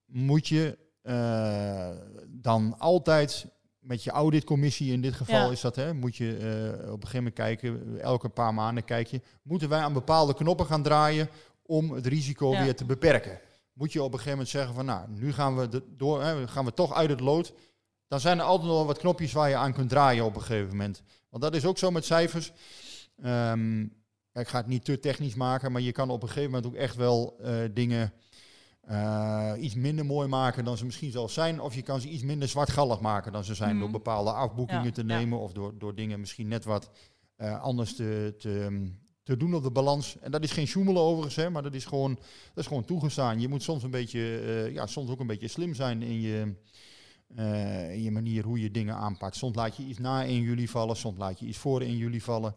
moet je eh, dan altijd met je auditcommissie in dit geval Ja. is dat, hè, moet je eh, op een gegeven moment kijken, elke paar maanden kijk je, moeten wij aan bepaalde knoppen gaan draaien om het risico Ja. weer te beperken? Moet je op een gegeven moment zeggen van, nou, nu gaan we, de, door, hè, gaan we toch uit het lood. Dan zijn er altijd nog wat knopjes waar je aan kunt draaien op een gegeven moment. Want dat is ook zo met cijfers. Ehm, ik ga het niet te technisch maken, maar je kan op een gegeven moment ook echt wel eh, dingen eh, iets minder mooi maken dan ze misschien zelfs zijn. Of je kan ze iets minder zwartgallig maken dan ze zijn. Mhm. Door bepaalde afboekingen Ja, te ja. nemen of door, door dingen misschien net wat eh, anders te, te, te doen op de balans. En dat is geen sjoemelen overigens, hè, maar dat is, gewoon, dat is gewoon toegestaan. Je moet soms een beetje, ja, soms ook een beetje slim zijn in je, in je manier hoe je dingen aanpakt. Soms laat je iets na 1 juli vallen, soms laat je iets voor 1 juli vallen.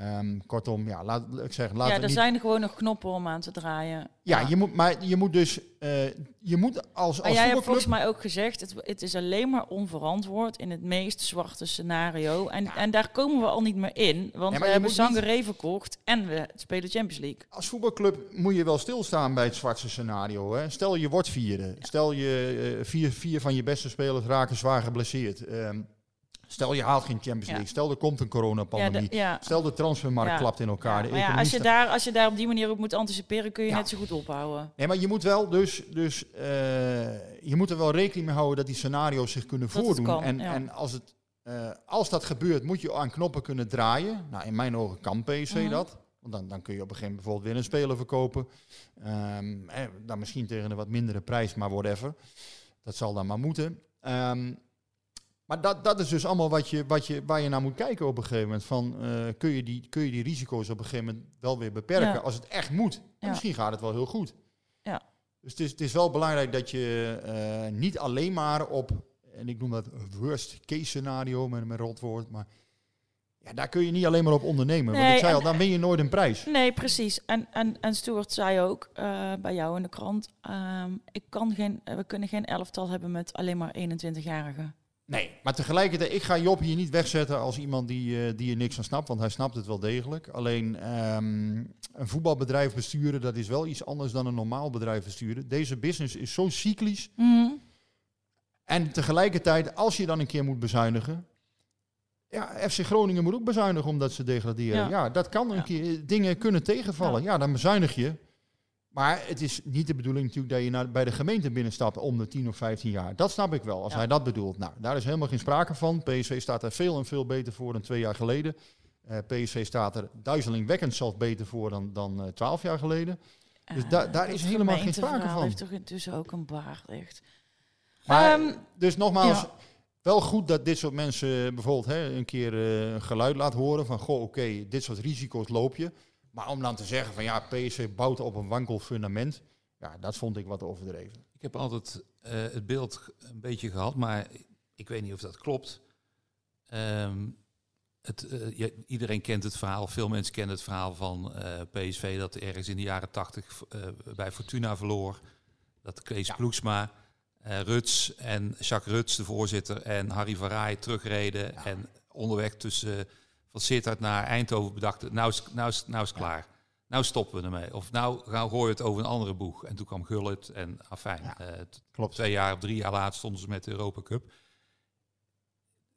Ehm, kortom, ja, laat ik zeggen, laat ja, er niet zijn gewoon nog knoppen om aan te draaien. ja, Je moet, maar je moet dus, eh, je moet als, Maar als jij hebt volgens mij ook gezegd, het, het is alleen maar onverantwoord in het meest zwarte scenario. En, en daar komen we al niet meer in, want we hebben moet niet- verkocht en we spelen Champions League. Als voetbalclub moet je wel stilstaan bij het zwartste scenario. Hè. Stel je wordt vierde. Stel je eh, vier, vier van je beste spelers raken zwaar geblesseerd. Ehm, stel je haalt geen Champions Ja. League. Stel er komt een coronapandemie. Ja, de- ja. Stel de transfermarkt klapt in elkaar. De Maar als je, daar, als je daar op die manier op moet anticiperen, kun je net zo goed ophouden. Nee, maar je moet wel dus, dus eh, je moet er wel rekening mee houden dat die scenario's zich kunnen Dat voordoen. kan, en, en als, het, eh, als dat gebeurt, moet je aan knoppen kunnen draaien. Nou, in mijn ogen kan PSV Mhm. dat. Want dan, dan kun je op een gegeven moment bijvoorbeeld weer een speler verkopen. Ehm, eh, dan misschien tegen een wat mindere prijs, maar whatever. Dat zal dan maar moeten. Ehm, maar dat, dat is dus allemaal wat je, wat je, waar je naar moet kijken op een gegeven moment. Van, eh, kun, je die, kun je die risico's op een gegeven moment wel weer beperken Ja. als het echt moet? Ja. misschien gaat het wel heel goed. Ja. Dus het is, het is wel belangrijk dat je eh, niet alleen maar op, en ik noem dat worst case scenario met een rotwoord, maar ja, daar kun je niet alleen maar op ondernemen. want Nee, ik zei al, dan win je nooit een prijs. Nee, precies. En, en, en Stuart zei ook eh, bij jou in de krant, ehm, ik kan geen, we kunnen geen elftal hebben met alleen maar 21-jarigen. Nee, maar tegelijkertijd, ik ga Job hier niet wegzetten als iemand die, eh, die er niks van snapt, want hij snapt het wel degelijk. Alleen ehm, een voetbalbedrijf besturen, dat is wel iets anders dan een normaal bedrijf besturen. Deze business is zo cyclisch. Mhm. En tegelijkertijd, als je dan een keer moet bezuinigen. Ja, FC Groningen moet ook bezuinigen omdat ze degraderen. Ja. Ja, dat kan een Ja. keer. Dingen kunnen tegenvallen. Ja. dan bezuinig je. Maar het is niet de bedoeling natuurlijk dat je naar, bij de gemeente binnenstapt om de 10 of 15 jaar. Dat snap ik wel, als Ja. hij dat bedoelt. Nou, daar is helemaal geen sprake van. PSV staat er veel en veel beter voor dan twee jaar geleden. Eh, PSV staat er duizelingwekkend zelfs beter voor dan, dan eh, 12 jaar geleden. Dus da- Eh, daar is helemaal geen sprake van. heeft toch intussen ook een baard, echt. Maar, Ehm, dus nogmaals, ja. wel goed dat dit soort mensen bijvoorbeeld hè, een keer eh, een geluid laat horen van, goh, oké, dit soort risico's loop je. Maar om dan te zeggen van, ja, PSV bouwt op een wankel fundament, ja, dat vond ik wat overdreven. Ik heb altijd eh, het beeld een beetje gehad, maar ik weet niet of dat klopt. Ehm, het, eh, iedereen kent het verhaal, veel mensen kennen het verhaal van eh, PSV dat ergens in de jaren tachtig bij Fortuna verloor. Dat Kees Ploegsma, eh, Ruts en Jacques Ruts, de voorzitter, en Harry Rij terugreden. En onderweg tussen van Sittard naar Eindhoven bedachten, nou is, nou is, nou is klaar. Nou stoppen we ermee. Of nou gaan we gooien het over een andere boeg. En toen kwam Gullit en afijn. eh, t- Klopt. Twee jaar of drie jaar later stonden ze met de Europa Cup.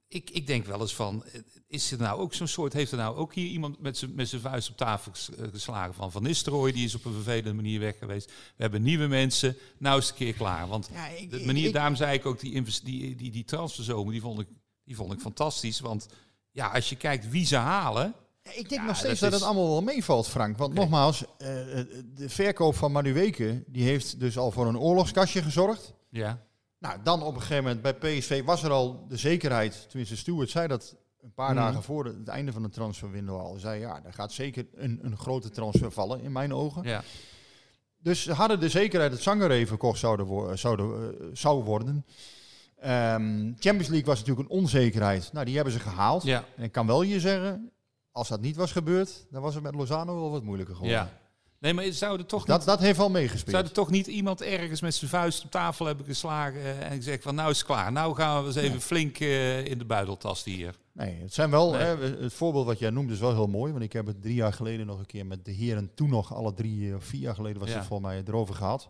Ik, ik denk wel eens van, eh, is er nou ook zo'n soort, heeft er nou ook hier iemand met zijn met zijn vuist op tafel eh, geslagen van Van Nistelrooy, die is op een vervelende manier weg geweest. We hebben nieuwe mensen, nou is het een keer klaar. Want Ja, ik- de manier, ik- daarom zei ik ook, die, die, die, die transferzomer, die vond, ik, die vond ik fantastisch. Want ja, als je kijkt wie ze halen, Ik denk Ja, nog steeds dat dat, is- het allemaal wel meevalt, Frank. Want nogmaals, eh, eh, de verkoop van Maduweke, die heeft dus al voor een oorlogskastje gezorgd. ja, Nou, dan op een gegeven moment bij PSV was er al de zekerheid, tenminste Stuart zei dat een paar Mhm. dagen voor het einde van de transferwindow al zei, ja, er gaat zeker een, een grote transfer vallen in mijn ogen. Ja. Dus ze hadden de zekerheid dat Sangaré verkocht zouden wo- zouden, eh, zou worden. Ehm, Champions League was natuurlijk een onzekerheid. Nou, die hebben ze gehaald. Ja. En ik kan wel je zeggen, als dat niet was gebeurd, dan was het met Lozano wel wat moeilijker geworden. ja. Nee, maar zou er toch Dat, niet, dat heeft al zou meegespeeld. er toch niet iemand ergens met zijn vuist op tafel hebben geslagen eh, en gezegd van nou is het klaar. Nou gaan we eens even flink eh, in de buidel tasten hier. Nee, het zijn wel, Nee. hè, het voorbeeld wat jij noemt is wel heel mooi. Want ik heb het drie jaar geleden nog een keer met de heren toen nog, alle drie eh, of vier jaar geleden was Ja. het volgens mij erover gehad.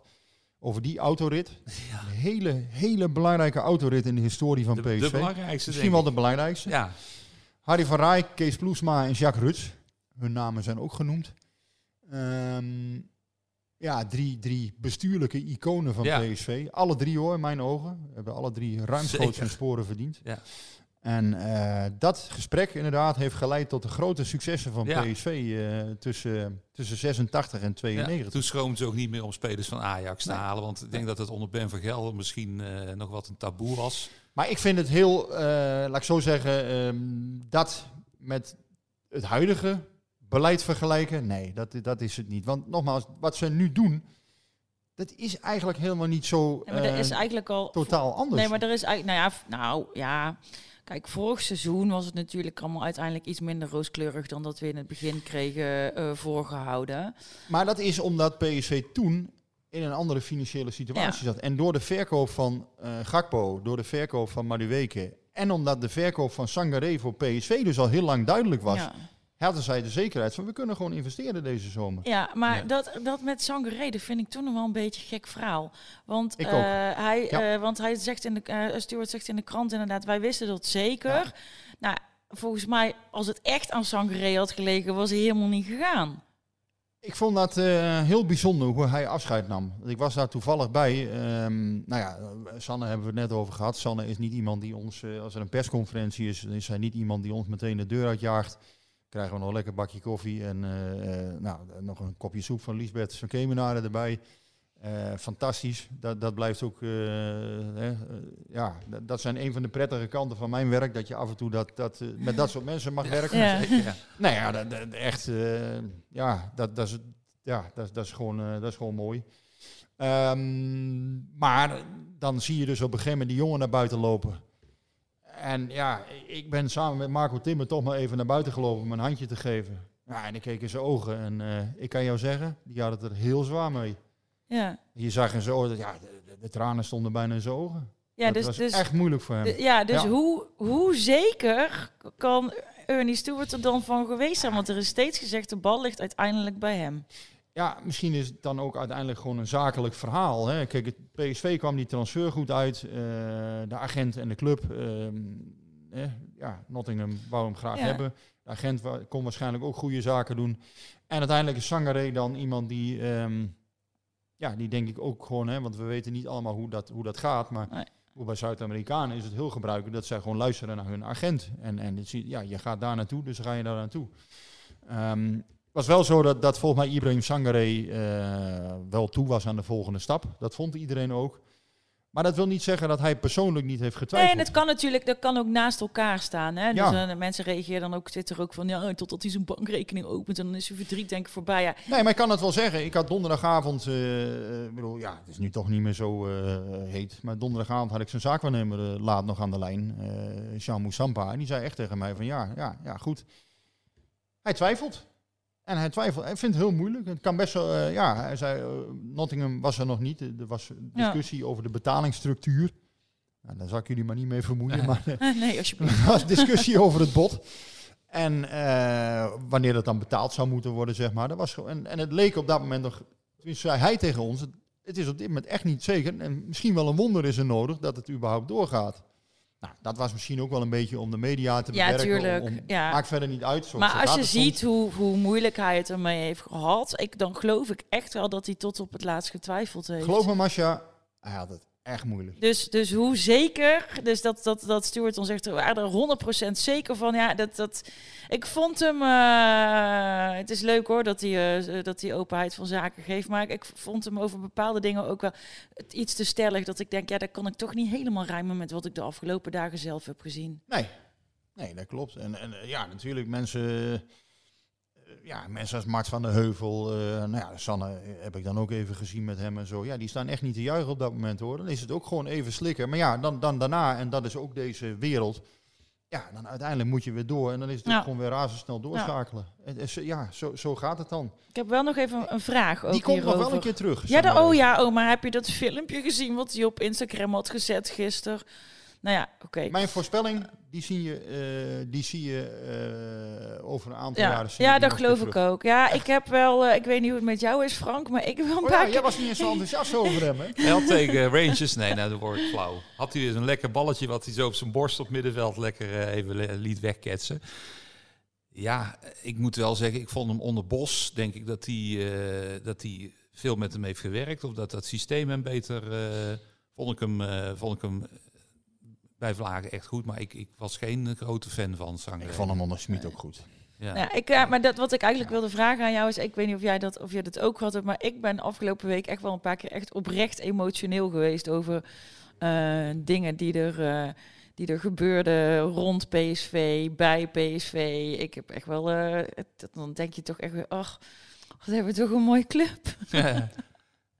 Over die autorit. Een hele, hele belangrijke autorit in de historie van De, PSV. de belangrijkste Misschien wel de belangrijkste. Ja, Harry van Rij, Kees Ploesma en Jacques Ruts. Hun namen zijn ook genoemd. Ehm, ja, drie, drie bestuurlijke iconen van Ja. PSV. Alle drie hoor, in mijn ogen. Hebben alle drie ruimschoots hun sporen verdiend. Ja. En eh, dat gesprek inderdaad heeft geleid tot de grote successen van Ja. PSV eh, tussen, tussen 86 en ja. 92. Toen schroomden ze ook niet meer om spelers van Ajax te halen. Want ik denk dat het onder Ben van Gelder misschien eh, nog wat een taboe was. Maar ik vind het heel, eh, laat ik zo zeggen, ehm, dat met het huidige beleid vergelijken. Nee, dat, dat is het niet. Want nogmaals, wat ze nu doen, dat is eigenlijk helemaal niet zo Ja, maar er eh, is eigenlijk al... totaal anders. Nee, maar er is eigenlijk... Nou ja, nou ja... Kijk, vorig seizoen was het natuurlijk allemaal uiteindelijk iets minder rooskleurig dan dat we in het begin kregen eh, voorgehouden. Maar dat is omdat PSV toen in een andere financiële situatie zat. En door de verkoop van eh Gakpo, door de verkoop van Madueke... en omdat de verkoop van Sangaré voor PSV dus al heel lang duidelijk was... Ja. Hadden zij de zekerheid van we kunnen gewoon investeren deze zomer. Ja, maar Ja. Dat, dat met Sangaré, dat vind ik toen nog wel een beetje een gek verhaal. Want, Ik eh, ook. hij, Ja. eh, want hij zegt in de, eh Stuart zegt in de krant inderdaad, wij wisten dat zeker. Nou, volgens mij, als het echt aan Sangaré had gelegen, was hij helemaal niet gegaan. Ik vond dat eh, heel bijzonder hoe hij afscheid nam. Ik was daar toevallig bij. Ehm, nou ja, Sanne hebben we het net over gehad. Sanne is niet iemand die ons, als er een persconferentie is, dan is hij niet iemand die ons meteen de deur uitjaagt. Krijgen we nog een lekker bakje koffie en eh, eh, nou, nog een kopje soep van Lisbeth van Kemenaren erbij. Eh, fantastisch. Dat, dat blijft ook, hè, ja, dat, zijn een van de prettige kanten van mijn werk. Dat je af en toe dat, dat, met dat soort mensen mag werken. Ja. Nou ja, dat, dat- echt, ja, dat, dat, is, ja dat, dat, is gewoon, dat is gewoon mooi. Ehm, maar dan zie je dus op een gegeven moment die jongen naar buiten lopen. En ja, ik ben samen met Marco Timmer toch maar even naar buiten gelopen om een handje te geven. Ja, en ik keek in zijn ogen en eh, ik kan jou zeggen, die had het er heel zwaar mee. Ja, Je zag in zijn ogen, dat- ja, de, de- de tranen stonden bijna in zijn ogen. ja dat dus, was dus, echt moeilijk voor hem. ja, dus Ja. Hoe, hoe zeker kan Ernie Stewart er dan van geweest zijn? Want er is steeds gezegd, de bal ligt uiteindelijk bij hem. Ja, misschien is het dan ook uiteindelijk gewoon een zakelijk verhaal. Hè. Kijk, het PSV kwam die transfer goed uit. eh, de agent en de club. ehm, eh, ja, Nottingham wou hem graag Ja. hebben. De agent kon waarschijnlijk ook goede zaken doen. En uiteindelijk is Sangaré dan iemand die... ehm, ja, die denk ik ook gewoon... Hè, want we weten niet allemaal hoe dat, hoe dat gaat. Maar Nee. hoe bij Zuid-Amerikanen is het heel gebruikelijk... dat zij gewoon luisteren naar hun agent. En, en ja, je gaat daar naartoe, dus ga je daar naartoe. Het was wel zo dat, dat volgens mij Ibrahim Sangaré eh, wel toe was aan de volgende stap. Dat vond iedereen ook. Maar dat wil niet zeggen dat hij persoonlijk niet heeft Nee, getwijfeld. en het kan natuurlijk, dat kan ook naast elkaar staan. Hè? Dus eh, mensen reageren dan ook Twitter ook van, ja, totdat hij zijn bankrekening opent en dan is zijn verdriet denk ik voorbij. Ja, Nee, maar ik kan het wel zeggen. Ik had donderdagavond, eh, ik bedoel, ja, het is nu toch niet meer zo heet. Maar donderdagavond had ik zijn zaakwaarnemer laat nog aan de lijn, Jean Moussampa. En die zei echt tegen mij van, ja, ja, ja, goed. Hij twijfelt. En hij twijfelt. Hij vindt het heel moeilijk. Het kan best wel, eh, ja, hij zei, eh, Nottingham was er nog niet. Er was discussie over de betalingsstructuur. Nou, daar zal ik jullie maar niet mee vermoeien. maar, eh, nee, alsjeblieft. er was discussie over het bod. En eh, wanneer dat dan betaald zou moeten worden, zeg maar. Dat was en, en het leek op dat moment nog, tenminste zei hij tegen ons, het, het is op dit moment echt niet zeker. En misschien wel een wonder is er nodig dat het überhaupt doorgaat. Nou, dat was misschien ook wel een beetje om de media te Ja, bewerken. tuurlijk, om- om- ja. Maakt verder niet uit. zo- Maar als je soms. ziet hoe, hoe moeilijk hij het ermee heeft gehad, ik, dan geloof ik echt wel dat hij tot op het laatst getwijfeld heeft. Geloof me, Masha, hij had het echt moeilijk. Dus, dus hoe zeker, dus dat, dat, dat Stuart dan zegt, we waren er 100% zeker van. Ja, dat, dat, ik vond hem, eh, het is leuk hoor dat hij, eh, dat hij openheid van zaken geeft. Maar ik vond hem over bepaalde dingen ook wel iets te stellig. Dat ik denk, ja, dat kan ik toch niet helemaal rijmen met wat ik de afgelopen dagen zelf heb gezien. Nee. Nee, dat klopt. En, en ja, natuurlijk mensen, ja, mensen als Mart van der Heuvel, eh, nou ja, Sanne heb ik dan ook even gezien met hem en zo. Ja, die staan echt niet te juichen op dat moment hoor. Dan is het ook gewoon even slikken. Maar ja, dan, dan daarna, en dat is ook deze wereld. Ja, dan uiteindelijk moet je weer door. En dan is het Ja. gewoon weer razendsnel doorschakelen. Ja, zo, zo gaat het dan. Ik heb wel nog even een vraag Die komt nog wel een keer terug. Ja, de, oh ja, maar heb je dat filmpje gezien wat hij op Instagram had gezet gisteren? Nou ja, oké. Mijn voorspelling, die zie je, eh, die zie je eh, over een aantal Ja, jaren. ja dat geloof ik ook. Ja, ik heb wel, eh, ik weet niet hoe het met jou is, Frank, maar ik heb wel een Oh paar ja, keer... jij was niet eens zo enthousiast over hem, hè? Hij had tegen Rangers, nee, nou, dat word ik flauw. Had hij weer een lekker balletje wat hij zo op zijn borst op middenveld lekker even liet wegketsen. Ja, ik moet wel zeggen, ik vond hem onder Bos, denk ik dat hij, eh, dat hij veel met hem heeft gewerkt. Of dat dat systeem hem beter, eh, vond ik hem, eh, vond ik hem bij Vlagen echt goed. Maar ik, ik was geen grote fan van Zanger. Ik vond hem onder Smit ook goed. Ja. Ja, ik, eh, maar dat, wat ik eigenlijk wilde vragen aan jou is, ik weet niet of jij dat, of jij dat ook gehad hebt, maar ik ben afgelopen week echt wel een paar keer echt oprecht emotioneel geweest over eh, dingen die er, eh, die er gebeurden rond PSV, bij PSV. Ik heb echt wel, eh, het- dan denk je toch echt weer, ach, wat hebben we toch een mooie club.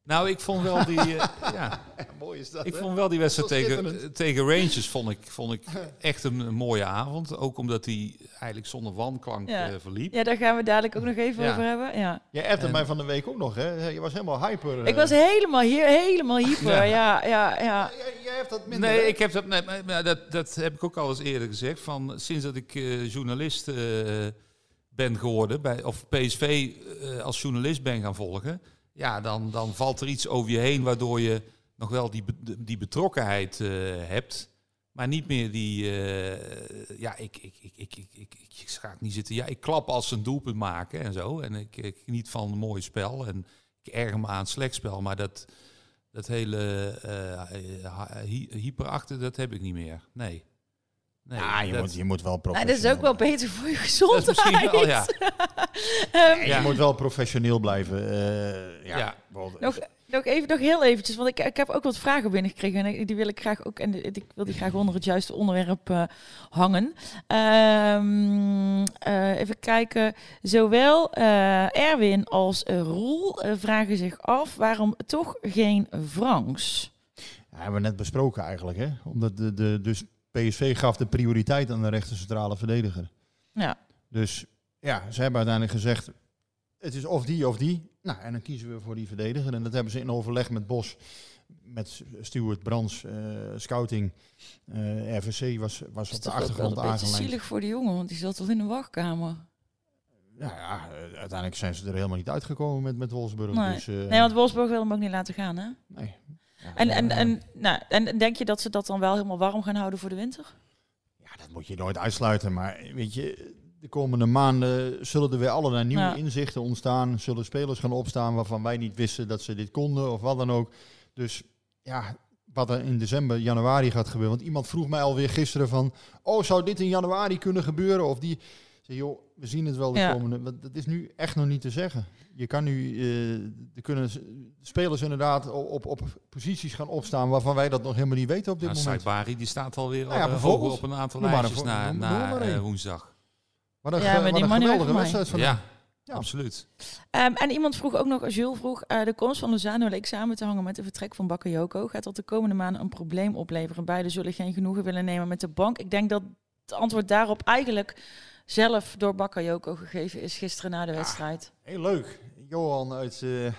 nou, ik vond wel die, eh, ja, Mooi is dat, ik hè? vond wel die wedstrijd tegen, tegen Rangers vond ik, vond ik echt een, een mooie avond. Ook omdat hij eigenlijk zonder wanklank Ja. eh, verliep. Ja, daar gaan we dadelijk ook nog even Ja. over hebben. Ja. Jij appte En- mij van de week ook nog, hè? Je was helemaal hyper. Ik eh. was helemaal hier, helemaal hyper. Ja. Ja, ja, ja. Jij, hebt dat minder, Nee, hè? ik heb dat, nee, maar- dat, dat heb ik ook al eens eerder gezegd. Van, sinds dat ik eh, journalist eh, ben geworden, bij, of PSV eh, als journalist ben gaan volgen, ja, dan, dan valt er iets over je heen waardoor je nog wel die, die betrokkenheid eh, hebt. Maar niet meer die, eh, ja, ik, ik, ik, ik, ik, ik, ik, ik ga niet zitten. Ja, ik klap als ze een doelpunt maken en zo. En ik, ik geniet van een mooi spel. En ik erger me aan het slecht spel. Maar dat, dat hele eh hy hyperachten, dat heb ik niet meer. Nee. Nee Ja, je, dat- moet, je moet wel Nou, dat professioneel is ook wel beter voor je gezondheid. Dat is misschien wel, ja. Ehm, Ja. Je moet wel professioneel blijven. eh, ja, Ja. bijvoorbeeld- Nog, nog even, nog heel eventjes, want ik, ik heb ook wat vragen binnengekregen en ik- die wil ik graag ook en ik wil die graag onder het juiste onderwerp eh, hangen. Ehm, eh, even kijken, zowel eh, Erwin als eh, Roel eh, vragen zich af waarom toch geen Franks. Ja, hebben we net besproken eigenlijk, hè? Omdat de, de, dus PSV gaf de prioriteit aan de rechter centrale verdediger. Ja. Dus ja, ze hebben uiteindelijk gezegd, het is of die of die. Nou, en dan kiezen we voor die verdediger. En dat hebben ze in overleg met Bos, met Stuart Brands, eh, scouting, eh, RVC was, was op de toch achtergrond wel een beetje aangeleid. zielig voor die jongen, want die zat al in de wachtkamer. Ja, ja, uiteindelijk zijn ze er helemaal niet uitgekomen met, met Wolfsburg. Nee. Dus, eh, nee, want Wolfsburg wil hem ook niet laten gaan, hè? nee. En, en, en, nou, en denk je dat ze dat dan wel helemaal warm gaan houden voor de winter? Ja, dat moet je nooit uitsluiten. Maar weet je, de komende maanden zullen er weer allerlei nieuwe Ja. inzichten ontstaan. Zullen spelers gaan opstaan waarvan wij niet wisten dat ze dit konden of wat dan ook. Dus ja, wat er in december, januari gaat gebeuren. Want iemand vroeg mij alweer gisteren van... Oh, zou dit in januari kunnen gebeuren? Of die... Joh, we zien het wel de Ja. komende... want Dat is nu echt nog niet te zeggen. Je kan nu... eh, er kunnen spelers inderdaad op, op, op posities gaan opstaan... waarvan wij dat nog helemaal niet weten op dit Nou, moment. Saibari, die staat alweer Nou ja, al, eh, hoger op een aantal Noem maar een lijstjes na, na eh, woensdag. Wat een, Ja, maar wat die geweldige wedstrijd van Ja, absoluut. Ehm, en iemand vroeg ook nog, Jules vroeg, eh, de komst van Lozano leek samen te hangen met het vertrek van Bakayoko. Gaat dat de komende maanden een probleem opleveren? Beiden zullen geen genoegen willen nemen met de bank. Ik denk dat het antwoord daarop eigenlijk zelf door Bakayoko gegeven is gisteren na de wedstrijd. Heel leuk. Johan uit, eh,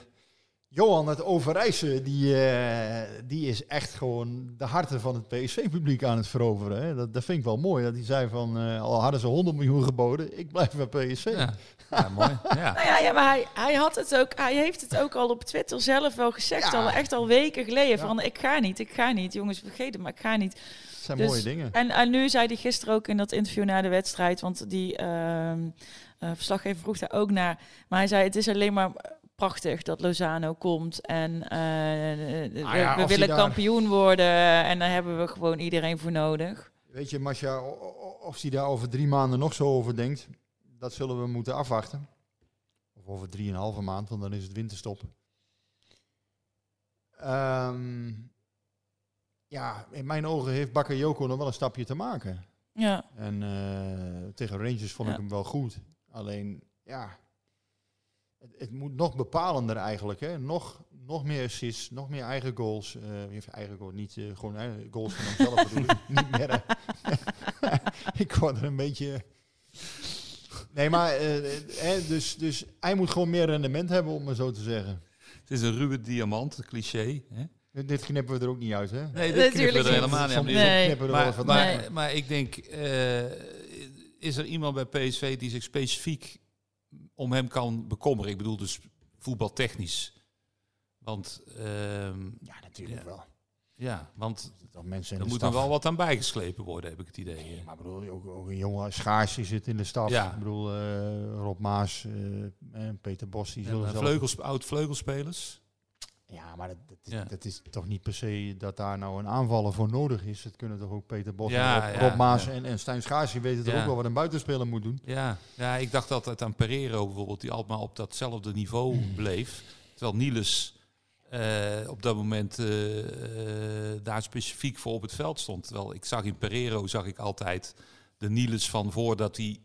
Johan uit Overijse, die, eh, die is echt gewoon de harten van het PSV-publiek aan het veroveren. Hè. Dat, dat vind ik wel mooi. Dat hij zei van, eh, al hadden ze 100 miljoen geboden, ik blijf bij PSV. Ja, ja mooi. Ja. Nou ja, ja maar hij, hij, had het ook, hij heeft het ook al op Twitter zelf wel gezegd, Ja. al echt al weken geleden. Ja. Van ik ga niet, ik ga niet. Jongens, vergeet het, maar ik ga niet. Zijn Dus- mooie dingen. En, en nu zei hij gisteren ook in dat interview na de wedstrijd, want die ehm, eh, verslaggever vroeg daar ook naar. Maar hij zei: Het is alleen maar prachtig dat Lozano komt. En eh, Ah ja, we, willen daar- kampioen worden. En daar hebben we gewoon iedereen voor nodig. Weet je, o- of hij daar over drie maanden nog zo over denkt, dat zullen we moeten afwachten. Of over drieënhalve maand, want dan is het winterstop. Ehm, ja, in mijn ogen heeft Bakayoko nog wel een stapje te maken. Ja. En eh, tegen Rangers vond ik hem wel goed. Alleen, ja, het, het moet nog bepalender eigenlijk. Hè? Nog, nog meer assists, nog meer eigen goals. eh even eigen goal, niet eh, gewoon goals van hemzelf bedoel ik. Niet meer. ik word er een beetje... Nee, maar eh, eh, dus, dus hij moet gewoon meer rendement hebben, om maar zo te zeggen. Het is een ruwe diamant, een cliché. Hè? Dit- knippen we er ook niet uit, hè? Nee, dit Natuurlijk knippen we er niet. helemaal niet soms Nee. we er Maar, maar, uit. maar ik denk, eh, is er iemand bij PSV die zich specifiek om hem kan bekommeren? Ik bedoel dus voetbaltechnisch. Want, ehm, Ja, natuurlijk Ja. wel. ja, want Dat mensen in er de moet er staf- wel wat aan bijgeslepen worden, heb ik het idee. Nee, maar ik bedoel, ook, ook een jongen Schaars die zit in de staf. Ja. Ik bedoel, eh, Rob Maas eh, en Peter Bos, die En, zullen eh, zelf... vleugels, oud vleugelspelers. Ja, maar dat, dat, is- Ja. dat is toch niet per se dat daar nou een aanvaller voor nodig is. Het kunnen toch ook Peter Bos Ja, Rob, Maas en, en Stijn Schaars, die weten toch ook wel wat een buitenspeler moet doen. Ja, ja, ik dacht altijd aan Pereiro bijvoorbeeld, die altijd maar op datzelfde niveau bleef. Terwijl Niels eh, op dat moment eh, eh, daar specifiek voor op het veld stond. Terwijl ik zag in Pereiro zag ik altijd de Niels van voordat hij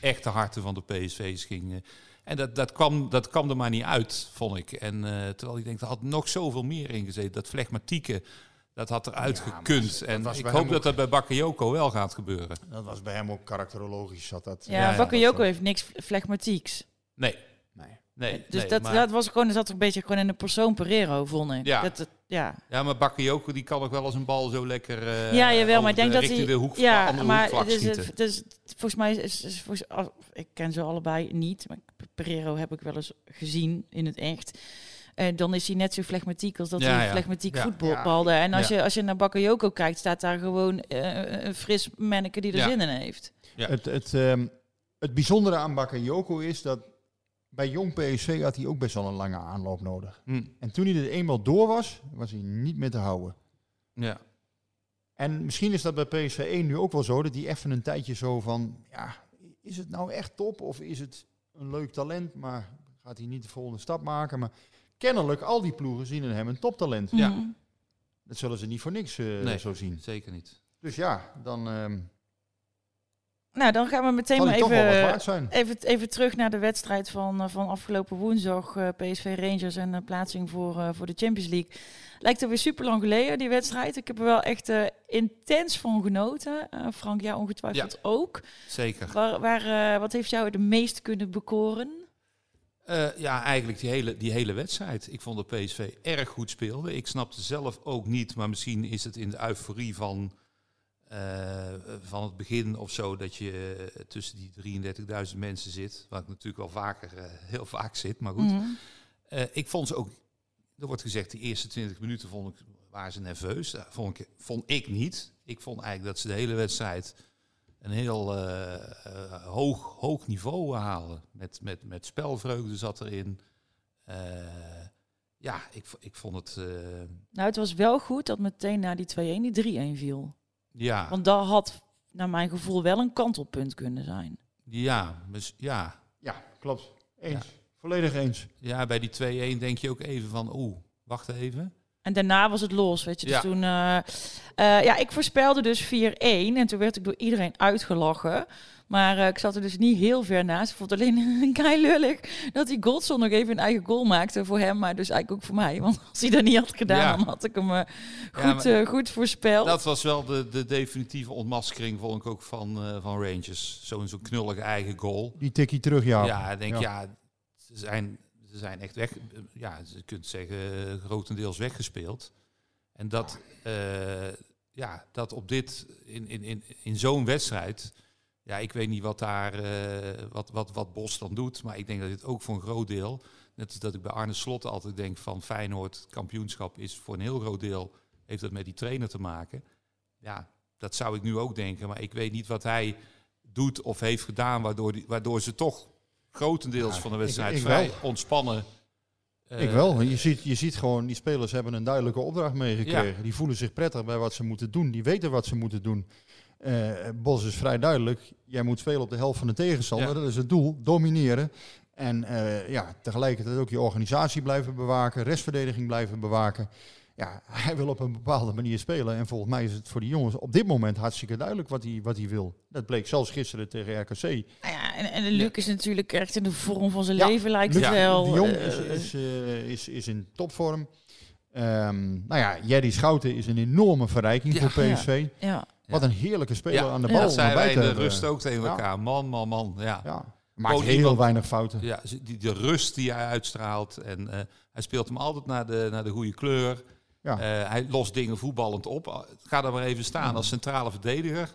echt de harten van de PSV's ging. En dat, dat, kwam, dat kwam er maar niet uit, vond ik. En eh, terwijl ik denk, er had nog zoveel meer in gezeten. Dat flegmatieke, dat had eruit Ja, gekund. dat En ik hoop dat dat bij Bakayoko wel gaat gebeuren. Dat was bij hem ook karakterologisch. Zat dat, Ja, ja, Bakayoko dat- heeft niks flegmatieks. Nee, Nee. nee. dus nee, dat, maar- dat was gewoon, zat een beetje gewoon in de persoon Pereiro, vond ik. Ja. Dat, ja. Ja, maar Bakayoko die kan ook wel eens een bal zo lekker. eh, ja, jawel, maar ik denk de- dat hij... de hoek, ja, maar dus, dus, volgens mij is... is volgens, oh, ik ken ze allebei niet, maar Pereiro heb ik wel eens gezien in het echt. En dan is hij net zo flegmatiek als dat Ja, hij ja. flegmatiek Ja. voetbalde. En als, Ja. je, als je naar Bakayoko kijkt, staat daar gewoon eh, een fris manneke die er Ja. zin in heeft. Ja. Het, het, ehm, het bijzondere aan Bakayoko is dat bij jong PSV had hij ook best wel een lange aanloop nodig. Hm, En toen hij er eenmaal door was, was hij niet meer te houden. ja. En misschien is dat bij PSV 1 nu ook wel zo, dat hij even een tijdje zo van, ja, is het nou echt top of is het een leuk talent, maar gaat hij niet de volgende stap maken? Maar kennelijk, al die ploegen zien in hem een toptalent. Ja. Mhm. Dat zullen ze niet voor niks eh, Nee. zo zien. Zeker niet. Dus ja, dan ehm Nou, dan gaan we meteen maar even, even, even terug naar de wedstrijd van, eh, van afgelopen woensdag. eh, PSV Rangers en de plaatsing voor, eh, voor de Champions League. Lijkt er weer super lang geleden, die wedstrijd. Ik heb er wel echt intens van genoten. Frank, ja, ongetwijfeld ook. Zeker. Waar, waar, wat heeft jou het meest kunnen bekoren? Ja, eigenlijk die hele, die hele wedstrijd. Ik vond dat PSV erg goed speelde. Ik snapte zelf ook niet, maar misschien is het in de euforie van, eh, van het begin of zo dat je eh, tussen die 33.000 mensen zit. Waar ik natuurlijk wel vaker, eh, heel vaak zit, maar goed. Mhm. Ik vond ze ook, er wordt gezegd, de eerste 20 minuten vond ik, waren ze nerveus. Dat vond ik, vond ik niet. Ik vond eigenlijk dat ze de hele wedstrijd een heel hoog, hoog niveau halen. Met, met, met spelvreugde zat erin. Ja, ik, ik vond het... Nou, het was wel goed dat meteen na die 2-1 die 3-1 viel. Ja, Want dat had, naar mijn gevoel, wel een kantelpunt kunnen zijn. ja, mis- ja, Ja, klopt. Eens. Volledig eens. ja, bij die 2-1 denk je ook even van... Oeh, wacht even. En daarna was het los, weet je. Dus Ja. toen, eh, eh, ja, ik voorspelde dus 4-1 en toen werd ik door iedereen uitgelachen. Maar eh, ik zat er dus niet heel ver naast. Ik vond het alleen kei lullig dat die Godson nog even een eigen goal maakte voor hem, maar dus eigenlijk ook voor mij. Want als hij dat niet had gedaan, Ja. dan had ik hem goed, eh, goed voorspeld. Dat was wel de, de definitieve ontmaskering, vond ik ook, van, eh, van Rangers. Zo'n zo'n knullige eigen goal. Die tikkie terug, ja. Ja, ik denk, Ja. ja, ze, zijn, ze zijn echt weg. Ja, je kunt zeggen, grotendeels weggespeeld. En dat, eh, ja, dat op dit, in, in, in, in zo'n wedstrijd, ja, ik weet niet wat daar, eh, wat, wat, wat Bos dan doet, maar ik denk dat dit ook voor een groot deel, net als dat ik bij Arne Slot altijd denk van Feyenoord, kampioenschap is voor een heel groot deel, heeft dat met die trainer te maken. Ja, dat zou ik nu ook denken, maar ik weet niet wat hij doet of heeft gedaan, waardoor, die, waardoor ze toch grotendeels Ja, van de wedstrijd ik vrij wel. ontspannen. eh, Ik wel. Je ziet, je ziet gewoon, die spelers hebben een duidelijke opdracht meegekregen. Die voelen zich prettig bij wat ze moeten doen. Die weten wat ze moeten doen. Eh, Bos is vrij duidelijk. Jij moet spelen op de helft van de tegenstander. Ja. Dat is het doel. Domineren. En eh, ja, tegelijkertijd ook je organisatie blijven bewaken. Restverdediging blijven bewaken. Ja, hij wil op een bepaalde manier spelen. En volgens mij is het voor die jongens op dit moment hartstikke duidelijk wat hij, wat hij wil. Dat bleek zelfs gisteren tegen RKC. Nou ja, en, en Luc is natuurlijk echt in de vorm van zijn Ja, leven, lijkt Luc het wel. de Jong Eh, is, is, eh, is, is in topvorm. Ehm, nou ja, Jerry Schouten is een enorme verrijking Ja. voor PSV. ja. Wat een heerlijke speler Ja, aan de Ja. bal. dat wij in de rust ook tegen Ja. elkaar. Man, man, man. Ja. Ja. Maakt heel iemand- weinig fouten. Ja, die, de rust die hij uitstraalt. En eh, hij speelt hem altijd naar de, naar de goede kleur. Ja. Eh, hij lost dingen voetballend op. Ga daar maar even staan als centrale verdediger.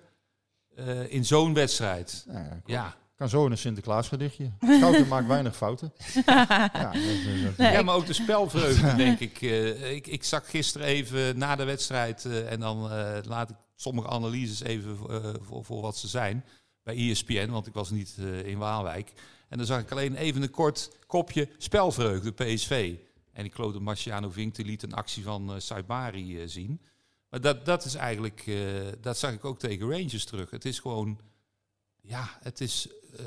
eh, in zo'n wedstrijd. Ja. Ja. Kan zo in een Sinterklaas gedichtje. Schouten maakt weinig fouten. Ja, dat, dat- dat- Nee, ja, ik- maar ook de spelvreugde, denk ik. Eh, ik. Ik zag gisteren even na de wedstrijd... eh, en dan eh, laat ik sommige analyses even eh, voor, voor wat ze zijn... bij ESPN, want ik was niet eh, in Waalwijk. En dan zag ik alleen even een kort kopje spelvreugde, PSV. En ik geloof dat Marciano Vink die liet een actie van eh Saibari eh, zien. Maar dat, dat is eigenlijk... eh, dat zag ik ook tegen Rangers terug. Het is gewoon... Ja, het is... eh,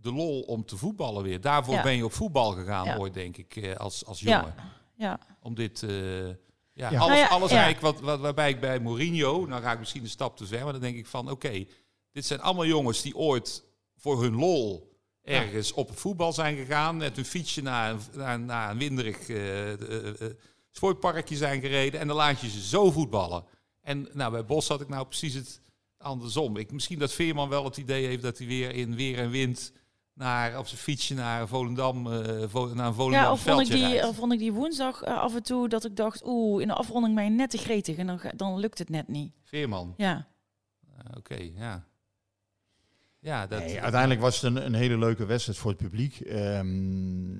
de lol om te voetballen weer. Daarvoor Ja. ben je op voetbal gegaan Ja. ooit, denk ik, eh, als, als Ja. jongen. ja. Om dit... eh, ja, Ja. alles, Nou ja, alles ja. eigenlijk wat, wat, waarbij ik bij Mourinho... Nou ga ik misschien een stap te ver, maar dan denk ik van... Oké, dit zijn allemaal jongens die ooit voor hun lol ergens op het voetbal zijn gegaan. Met hun fietsje naar, een- naar, naar een winderig eh, sportparkje zijn gereden. En dan laat je ze zo voetballen. En nou, bij Bos had ik nou precies het andersom. Ik, misschien dat Veerman wel het idee heeft dat hij weer in weer en wind... Naar, op zijn fietsje naar Volendam, vo- naar een Volendam Ja, of vond, ik die, rijdt. of vond ik die woensdag af en toe dat ik dacht, oeh, in de afronding ben je net te gretig en dan, dan lukt het net niet. Veerman. Ja, Oké, ja. Ja, dat... Nee, uiteindelijk was het een, een hele leuke wedstrijd voor het publiek. Ehm,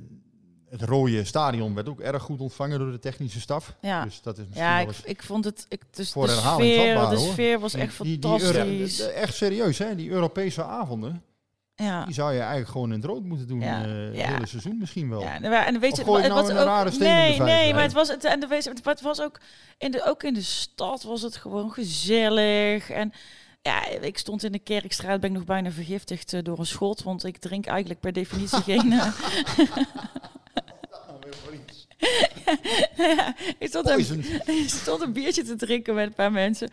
het rode stadion werd ook erg goed ontvangen door de technische staf. ja. Dus dat is misschien Ja, wel ik, eens ik vond het, ik, dus voor de herhaling sfeer, vatbaar, de sfeer was echt Die- die fantastisch. Echt serieus, hè? Die Europese avonden, ja. die zou je eigenlijk gewoon in het rood moeten doen. Ja, eh, Het ja. hele seizoen misschien wel. Ja, en, wa- en weet Of je, het nou was een ook, nee, nee, maar het was het en de het was ook in de ook in de stad was het gewoon gezellig en ja, ik stond in de Kerkstraat, ben ik nog bijna vergiftigd eh, door een schot, want ik drink eigenlijk per definitie geen. eh, ja, ik stond een, Poison. ik stond een biertje te drinken met een paar mensen.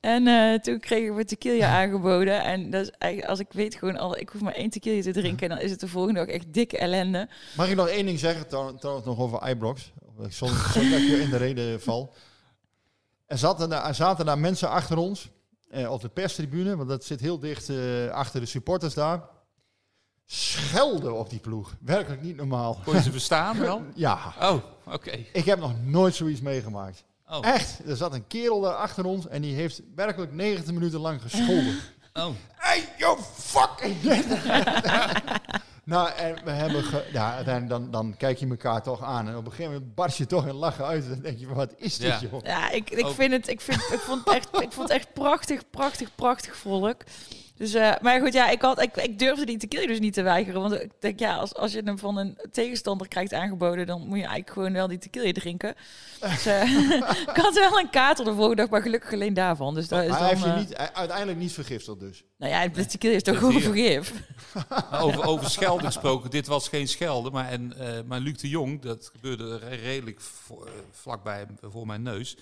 En eh, toen kregen we tequila aangeboden. En dat is eigenlijk, als ik weet gewoon al, ik hoef maar één tequila te drinken. En dan is het de volgende dag echt dikke ellende. Mag ik nog één ding zeggen, trouw- trouwens nog over Ibrox? Zonder, dat ik je in de reden val. Er zaten, daar, er zaten daar mensen achter ons, eh, op de perstribune, want dat zit heel dicht eh, achter de supporters daar. Schelden op die ploeg. Werkelijk niet normaal. Kon je ze verstaan wel? Ja, Oh, oké. ik heb nog nooit zoiets meegemaakt. Oh, Echt, er zat een kerel daar achter ons en die heeft werkelijk 90 minuten lang gescholden. oh. Hey, you fucking... nou, en we hebben... Ge ja, uiteindelijk dan, dan kijk je elkaar toch aan. En op een gegeven moment barst je toch in lachen uit. En dan denk je, wat is dit, Ja. joh? Ja, ik, ik vind het, ik, vind, ik, vond het echt, ik vond het echt prachtig, prachtig, prachtig volk. Dus, eh, maar goed, ja, ik, had, ik, ik durfde die tequila dus niet te weigeren. Want ik denk, ja, als, als je hem van een tegenstander krijgt aangeboden, dan moet je eigenlijk gewoon wel die tequila drinken. Dus eh, ik had wel een kater de volgende dag, maar gelukkig alleen daarvan. Dus dat is Maar dan, hij heeft je eh, niet, uiteindelijk niet vergiftigd dus. Nou ja, de tequila is toch gewoon vergif. Over, over schelden gesproken, dit was geen schelden, maar, en, eh, maar Luc de Jong, dat gebeurde re- redelijk voor, vlakbij voor mijn neus.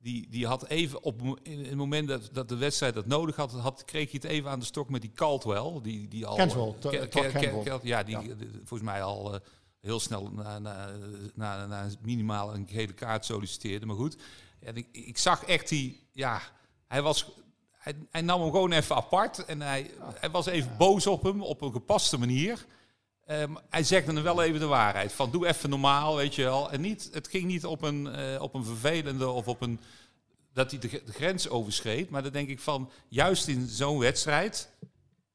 Die, die had even op in het moment dat, dat de wedstrijd dat nodig had, had, kreeg hij het even aan de stok met die Caldwell. Die, die al, eh, Ke- Ke-. Ke- ja, die Ja. volgens mij al eh, heel snel na, na, na, na minimaal een gele kaart solliciteerde. Maar goed, en ik, ik zag echt die, ja, hij was hij, hij nam hem gewoon even apart en hij, hij was even boos op hem op een gepaste manier. Ehm, hij zegde hem wel even de waarheid. Van doe even normaal, weet je wel. En niet, het ging niet op een, eh, op een vervelende of op een. dat hij de, de grens overschreed. Maar dan denk ik van. juist in zo'n wedstrijd.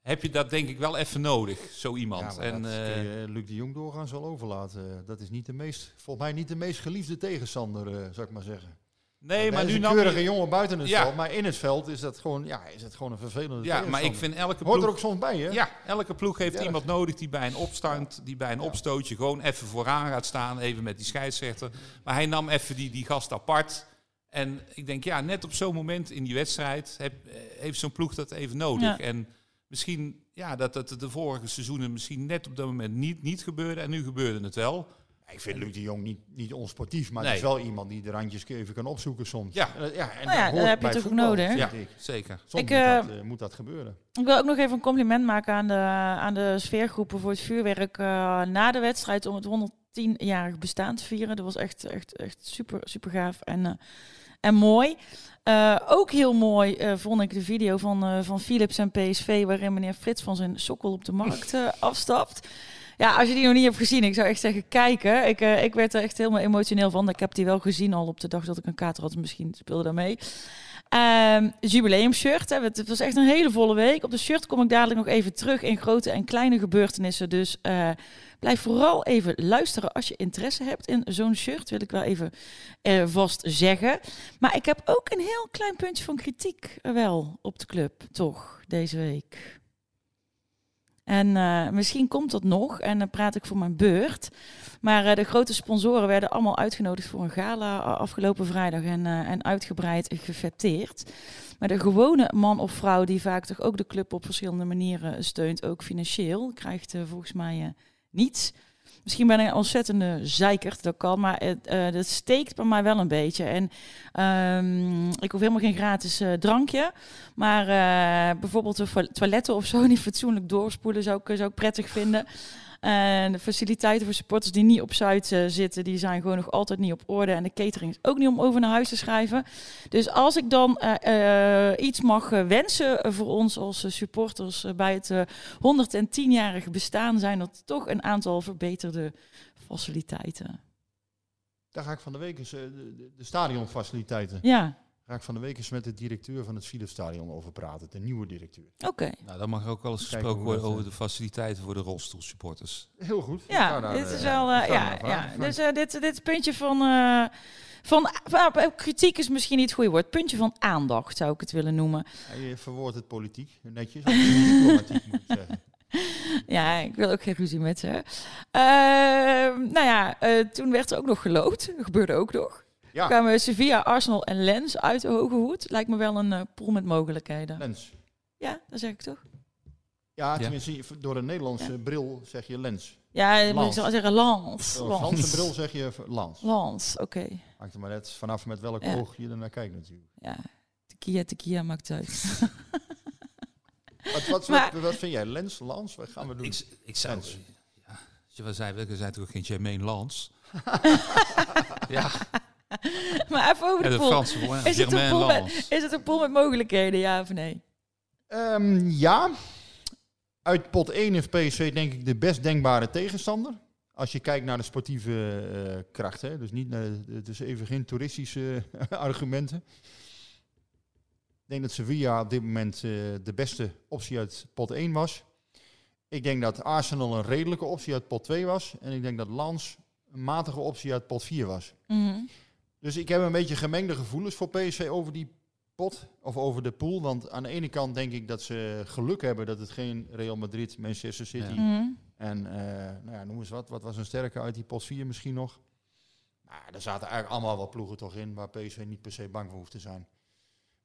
heb je dat denk ik wel even nodig, zo iemand. Ja, en, je Luc de Jong doorgaans wel overlaten. Dat is niet de meest, volgens mij niet de meest geliefde tegenstander, eh, zou ik maar zeggen. Nee, maar nu een nam keurige jongen buiten het Ja. veld, maar in het veld is dat gewoon, ja, is het gewoon een vervelende Ja, maar ik vind elke Hoort er ploeg- ook soms bij, hè? Ja, elke ploeg heeft iemand nodig die bij een opstand, die bij een opstootje gewoon even vooraan gaat staan, even met die scheidsrechter. Maar hij nam even die, die gast apart. En ik denk, ja, net op zo'n moment in die wedstrijd heb, eh, heeft zo'n ploeg dat even nodig. Ja. En misschien, ja, dat dat de vorige seizoenen misschien net op dat moment niet, niet gebeurde. En nu gebeurde het wel. Ik vind Luc de Jong niet, niet onsportief, maar het is Nee. wel iemand die de randjes even kan opzoeken soms. Ja. Eh, ja, en Nou ja, dat heb je toch voetbal, nodig? Ja, ik. zeker. Soms Ik, moet, eh, dat, eh, moet dat gebeuren. Ik wil ook nog even een compliment maken aan de, aan de sfeergroepen voor het vuurwerk eh, na de wedstrijd om het 110-jarig bestaan te vieren. Dat was echt, echt, echt super, super gaaf en, eh, en mooi. Eh, ook heel mooi eh, vond ik de video van, eh, van Philips en PSV, waarin meneer Frits van zijn sokkel op de markt eh, afstapt. Ja, als je die nog niet hebt gezien, ik zou echt zeggen kijken. Ik, eh, ik werd er echt helemaal emotioneel van. Ik heb die wel gezien al op de dag dat ik een kater had. Misschien speelde daar mee. Ehm jubileumshirt. Hè. Het was echt een hele volle week. Op de shirt kom ik dadelijk nog even terug in grote en kleine gebeurtenissen. Dus eh, blijf vooral even luisteren als je interesse hebt in zo'n shirt. Wil ik wel even eh, vast zeggen. Maar ik heb ook een heel klein puntje van kritiek wel op de club, toch, deze week. En eh, misschien komt dat nog en dan praat ik voor mijn beurt. Maar eh, de grote sponsoren werden allemaal uitgenodigd voor een gala a- afgelopen vrijdag en, eh, en uitgebreid gefeteerd. Maar de gewone man of vrouw die vaak toch ook de club op verschillende manieren steunt, ook financieel, krijgt eh, volgens mij eh, niets. Misschien ben ik een ontzettende zeikert, dat kan, maar het, eh, dat steekt bij mij wel een beetje. En ehm, ik hoef helemaal geen gratis eh, drankje, maar eh, bijvoorbeeld de toil- toiletten of zo niet fatsoenlijk doorspoelen zou ik, zou ik prettig vinden. En de faciliteiten voor supporters die niet op Zuid eh, zitten, die zijn gewoon nog altijd niet op orde. En de catering is ook niet om over naar huis te schrijven. Dus als ik dan eh, eh, iets mag wensen voor ons als supporters bij het eh, 110-jarige bestaan, zijn dat toch een aantal verbeterde faciliteiten. Daar ga ik van de week eens, de, de- de stadionfaciliteiten. Ja, Ga ik van de week eens met de directeur van het Philipsstadion over praten, de nieuwe directeur. oké. Nou, dan mag er ook wel eens gesproken worden over eh, de faciliteiten voor de rolstoelsupporters. Heel goed. Ja, daar, dit eh, is wel. ik eh, ja, ja. Dus eh, dit, dit puntje van. eh, van ah, kritiek is misschien niet het goede woord. Puntje van aandacht zou ik het willen noemen. Ja, je verwoordt het politiek, netjes. diplomatiek moet ik zeggen. Ja, ik wil ook geen ruzie met ze. Ehm, nou ja, eh, toen werd er ook nog geloot. Dat gebeurde ook nog. Ja. kwamen Sevilla, Arsenal en Lens uit de hoge hoed. Lijkt me wel een eh, pool met mogelijkheden. Lens. Ja, dat zeg ik toch? Ja, tenminste, door een Nederlandse Ja. bril zeg je lens. Ja, ik zou zeggen Lans. Door een Franse bril zeg je lans. Lans, oké. Hangt er maar net vanaf met welk Ja. oog je er naar kijkt natuurlijk. Ja, tequila, tequila maakt uit. Wat, wat, Maar- wat, wat vind jij? Lens, lans? Wat gaan we doen? Ik, ik zou... Lens. Ja, als je wel zei, we zijn toch geen Jermaine Lans? ja, maar even over de de pool. Franse Is het, een pool met, is het een pool met mogelijkheden, ja of nee? Ehm, ja. Uit pot 1 heeft PSV denk ik de best denkbare tegenstander. Als je kijkt naar de sportieve eh, kracht. Hè? Dus niet naar dus even geen toeristische argumenten. Ik denk dat Sevilla op dit moment eh, de beste optie uit pot 1 was. Ik denk dat Arsenal een redelijke optie uit pot 2 was. En ik denk dat Lans een matige optie uit pot 4 was. Mhm. Dus ik heb een beetje gemengde gevoelens voor PSV over die pot of over de pool. Want aan de ene kant denk ik dat ze geluk hebben dat het geen Real Madrid, Manchester City Mhm. en eh, nou ja, noem eens wat. Wat was een sterke uit die pot 4 misschien nog? Nou, er zaten eigenlijk allemaal wel ploegen toch in waar PSV niet per se bang voor hoeft te zijn.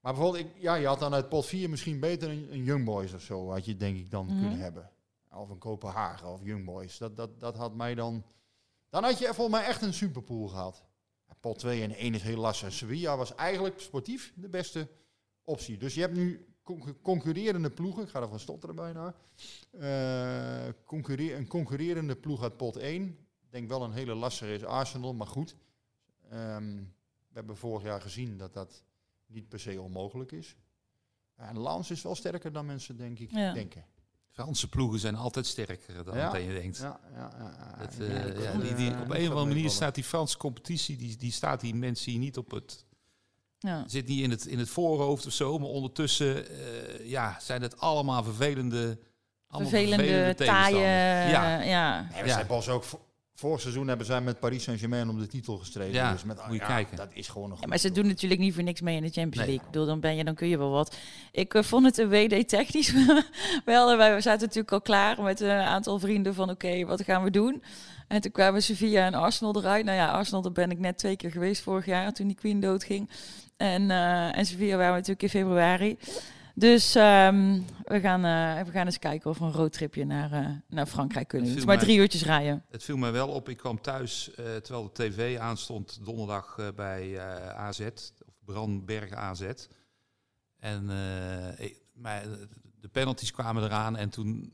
Maar bijvoorbeeld, ik, ja, je had dan uit pot 4 misschien beter een, een Young Boys of zo, had je denk ik dan Mhm. kunnen hebben. Of een Kopenhagen of Young Boys. Dat, dat, dat had mij dan... Dan had je volgens mij echt een superpool gehad. Pot 2 en 1 is heel lastig. Sevilla was eigenlijk sportief de beste optie. Dus je hebt nu con- concurrerende ploegen. Ik ga ervan stotteren bijna. Eh, concurre- een concurrerende ploeg uit pot 1. Ik denk wel een hele lastige is Arsenal, maar goed. Ehm, we hebben vorig jaar gezien dat dat niet per se onmogelijk is. En Lans is wel sterker dan mensen, denk ik, Ja. denken. Franse ploegen zijn altijd sterker dan, Ja. dan je denkt. Ja, ja, ja, ja. Dat, Ja, eh, dat ja, kan, die, eh, die, dat op een of andere manier staat die Franse competitie, die, die staat die mensen hier niet op het... Ja. Zit niet in het, in het voorhoofd of zo, maar ondertussen eh, ja, zijn het allemaal vervelende... Allemaal Vervelende, taaie... tegenstanders. Ja. Ja, ja. Nee, we Ja. zijn Bos ook vorig seizoen hebben zij met Paris Saint-Germain om de titel gestreden. Ja, dus met, moet je ja, kijken. Dat is gewoon een Ja, maar ze doen natuurlijk niet voor niks mee in de Champions Nee. League. Ik bedoel, dan ben je, dan kun je wel wat. Ik eh, vond het een WD technisch wel. Wij zaten natuurlijk al klaar met een aantal vrienden van oké, wat gaan we doen? En toen kwamen Sevilla en Arsenal eruit. Nou ja, Arsenal, daar ben ik net twee keer geweest vorig jaar toen die Queen doodging. En, eh en Sevilla waren we natuurlijk in februari. Dus ehm, we, gaan, eh, we gaan eens kijken of we een roadtripje naar, eh, naar Frankrijk kunnen. Het is viel maar mij- drie uurtjes rijden. Het viel mij wel op. Ik kwam thuis eh, terwijl de tv aanstond donderdag bij AZ, of Brandberg AZ. En ik- maar, de penalties kwamen eraan en toen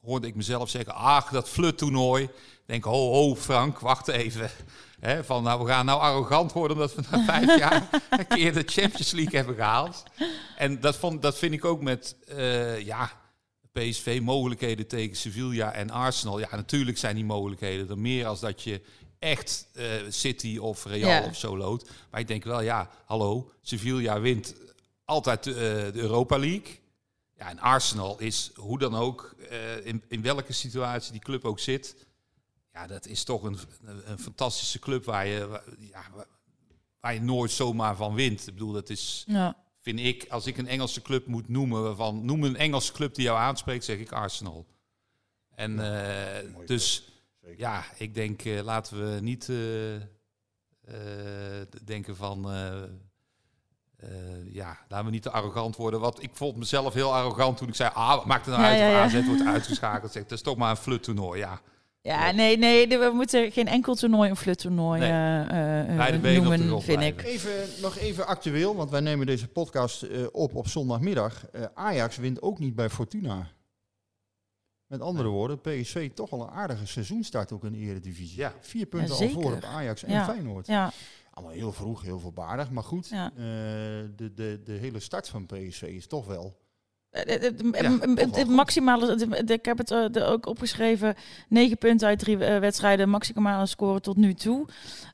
hoorde ik mezelf zeggen, ach, dat fluttoernooi. Ik denk, ho, ho, Frank, wacht even. Hè, van, nou, we gaan nou arrogant worden omdat we na vijf jaar een keer de Champions League hebben gehaald. En dat, vond, dat vind ik ook met, eh, ja, PSV mogelijkheden tegen Sevilla en Arsenal. Ja, natuurlijk zijn die mogelijkheden er meer als dat je echt eh, City of Real Ja. of zo loodt. Maar ik denk wel, ja, hallo, Sevilla wint altijd de, eh, de Europa League. Ja, en Arsenal is hoe dan ook, in, in welke situatie die club ook zit. Ja, dat is toch een, een, fantastische club waar je, waar- ja, waar- je nooit zomaar van wint. Ik bedoel, dat is Ja. vind ik, als ik een Engelse club moet noemen, waarvan noem een Engelse club die jou aanspreekt, zeg ik Arsenal. En eh, dus ja, ik denk, eh, laten we niet eh, eh, denken van, eh, eh, ja, laten we niet te arrogant worden. Want ik vond mezelf heel arrogant toen ik zei, ah, wat maakt het nou Ja, uit ja, of ja. AZ wordt uitgeschakeld. Zeg, dat is toch maar een flut toernooi, ja. Ja, nee, nee, we moeten geen enkel toernooi een fluttoernooi Nee. eh, eh, eh, noemen, vind blijven. ik. Even, nog even actueel, want wij nemen deze podcast eh, op op zondagmiddag. Eh, Ajax wint ook niet bij Fortuna. Met andere woorden, PSV toch al een aardige seizoenstart ook in de Eredivisie. Ja. Vier punten al voor op Ajax en Ja. Feyenoord. Ja, Allemaal heel vroeg, heel voorbaardig. Maar goed, Ja. eh, de, de, de hele start van PSV is toch wel... Het, het, het- Ja, maximale, ik heb het eh, er ook opgeschreven, negen punten uit drie eh, wedstrijden, maximale score tot nu toe.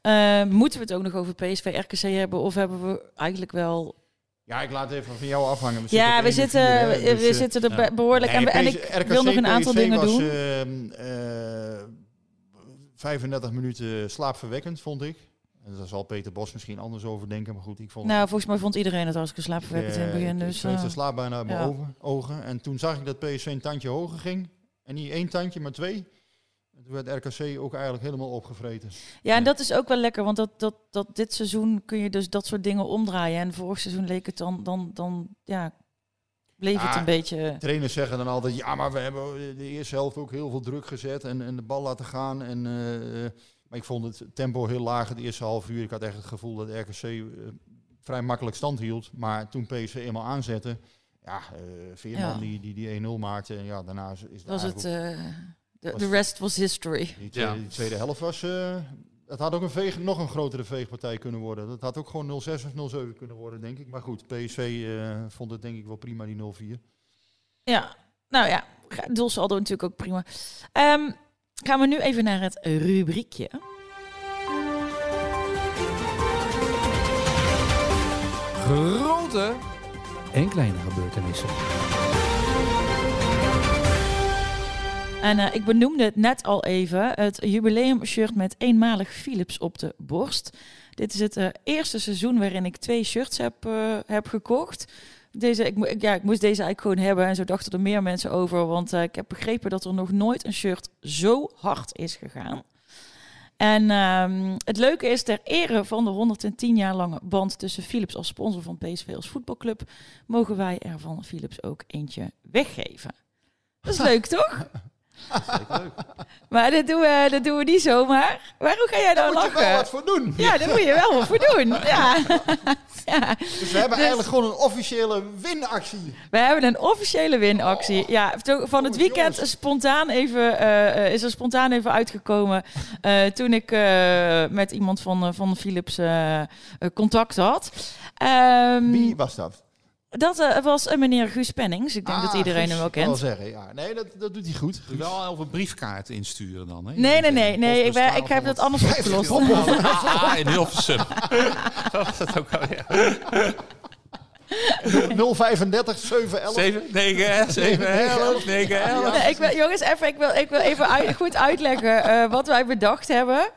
Eh, moeten we het ook nog over PSV, RKC hebben of hebben we eigenlijk wel... Ja, ik laat even van jou afhangen. ja, we 1 en zitten, 4, hè, we, dus, we eh, zitten er ja. be- behoorlijk Nee, we- en ik RKC, wil nog een aantal PSV dingen was, doen. ehm, eh, 35 minuten slaapverwekkend, vond ik. En daar zal Peter Bos misschien anders over denken. Maar goed, ik vond Nou, volgens mij vond iedereen het hartstikke slaapverwekkend in het begin. Ik Dus, kreeg eh, de slaap bijna uit mijn ja. ogen, ogen. En toen zag ik dat PSV een tandje hoger ging. En niet één tandje, maar twee. En toen werd RKC ook eigenlijk helemaal opgevreten. Ja, en dat is ook wel lekker, want dat, dat, dat dit seizoen kun je dus dat soort dingen omdraaien. En vorig seizoen leek het dan, dan, dan ja, bleef het een beetje... Trainers zeggen dan altijd, ja, maar we hebben de eerste helft ook heel veel druk gezet en, en de bal laten gaan. En, eh, maar ik vond het tempo heel laag het eerste half uur. Ik had echt het gevoel dat RKC eh, vrij makkelijk stand hield. Maar toen PSV eenmaal aanzette, ja, eh Veerman Ja. die, die, die 1-0 maakte. En ja, daarna is, is het Was het, eh de, rest was history. die, tweede, Ja. die tweede helft was... eh, het had ook een veeg, nog een grotere veegpartij kunnen worden. Dat had ook gewoon 0-6 of 0-7 kunnen worden, denk ik. Maar goed, PSV eh, vond het denk ik wel prima, die 0-4. Ja, nou ja, doelsaldo natuurlijk ook prima. Ehm, gaan we nu even naar het rubriekje. Grote en kleine gebeurtenissen. En eh, ik benoemde het net al even, het jubileumshirt met eenmalig Philips op de borst. Dit is het eh, eerste seizoen waarin ik twee shirts heb, eh, heb gekocht. Deze, ik, ja, ik moest deze eigenlijk gewoon hebben en zo dachten er meer mensen over. Want eh, ik heb begrepen dat er nog nooit een shirt zo hard is gegaan. En ehm, het leuke is, ter ere van de 110 jaar lange band tussen Philips als sponsor van PSV als voetbalclub, mogen wij er van Philips ook eentje weggeven. Dat is leuk, toch? Maar dat doen, we, dat doen we niet zomaar. Waarom ga jij nou Daar moet je wel lachen? wat voor doen. Ja, daar moet je wel wat voor doen. Ja. ja. Dus we hebben Dus- eigenlijk gewoon een officiële winactie. We hebben een officiële winactie. Ja, to- van het Oh, weekend spontaan even, eh, is er spontaan even uitgekomen. eh, toen ik eh, met iemand van, van Philips contact had. Ehm, Wie was dat? Dat eh, was een meneer Guus Pennings. Ik denk dat Ah, iedereen Guus, hem wel kent. zeggen, ja. Nee, dat, dat doet hij goed. Je wel al een briefkaart insturen dan, hè? Nee, nee, nee. nee. Ik, ben, ik heb dat anders 1250 opgelost. Ah, in Hilversum. Dat was dat ook al, ja. 035 711. 7, 9, 7, 11, 9, 11. Nee, ik wil, jongens, even, ik wil, ik wil even uit- goed uitleggen eh, wat wij bedacht hebben.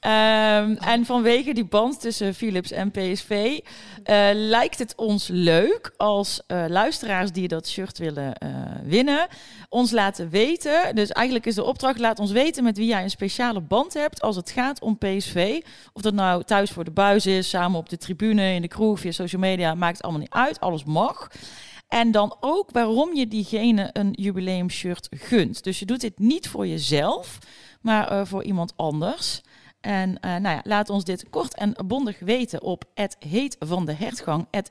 Ehm, en vanwege die band tussen Philips en PSV eh, lijkt het ons leuk als eh, luisteraars die dat shirt willen eh, winnen, ons laten weten. Dus eigenlijk is de opdracht: laat ons weten met wie jij een speciale band hebt als het gaat om PSV. Of dat nou thuis voor de buis is, samen op de tribune, in de kroeg, via social media, maakt allemaal niet uit. Alles mag. En dan ook waarom je diegene een jubileumshirt gunt. Dus je doet dit niet voor jezelf, maar voor iemand anders. En eh, nou ja, laat ons dit kort en bondig weten op het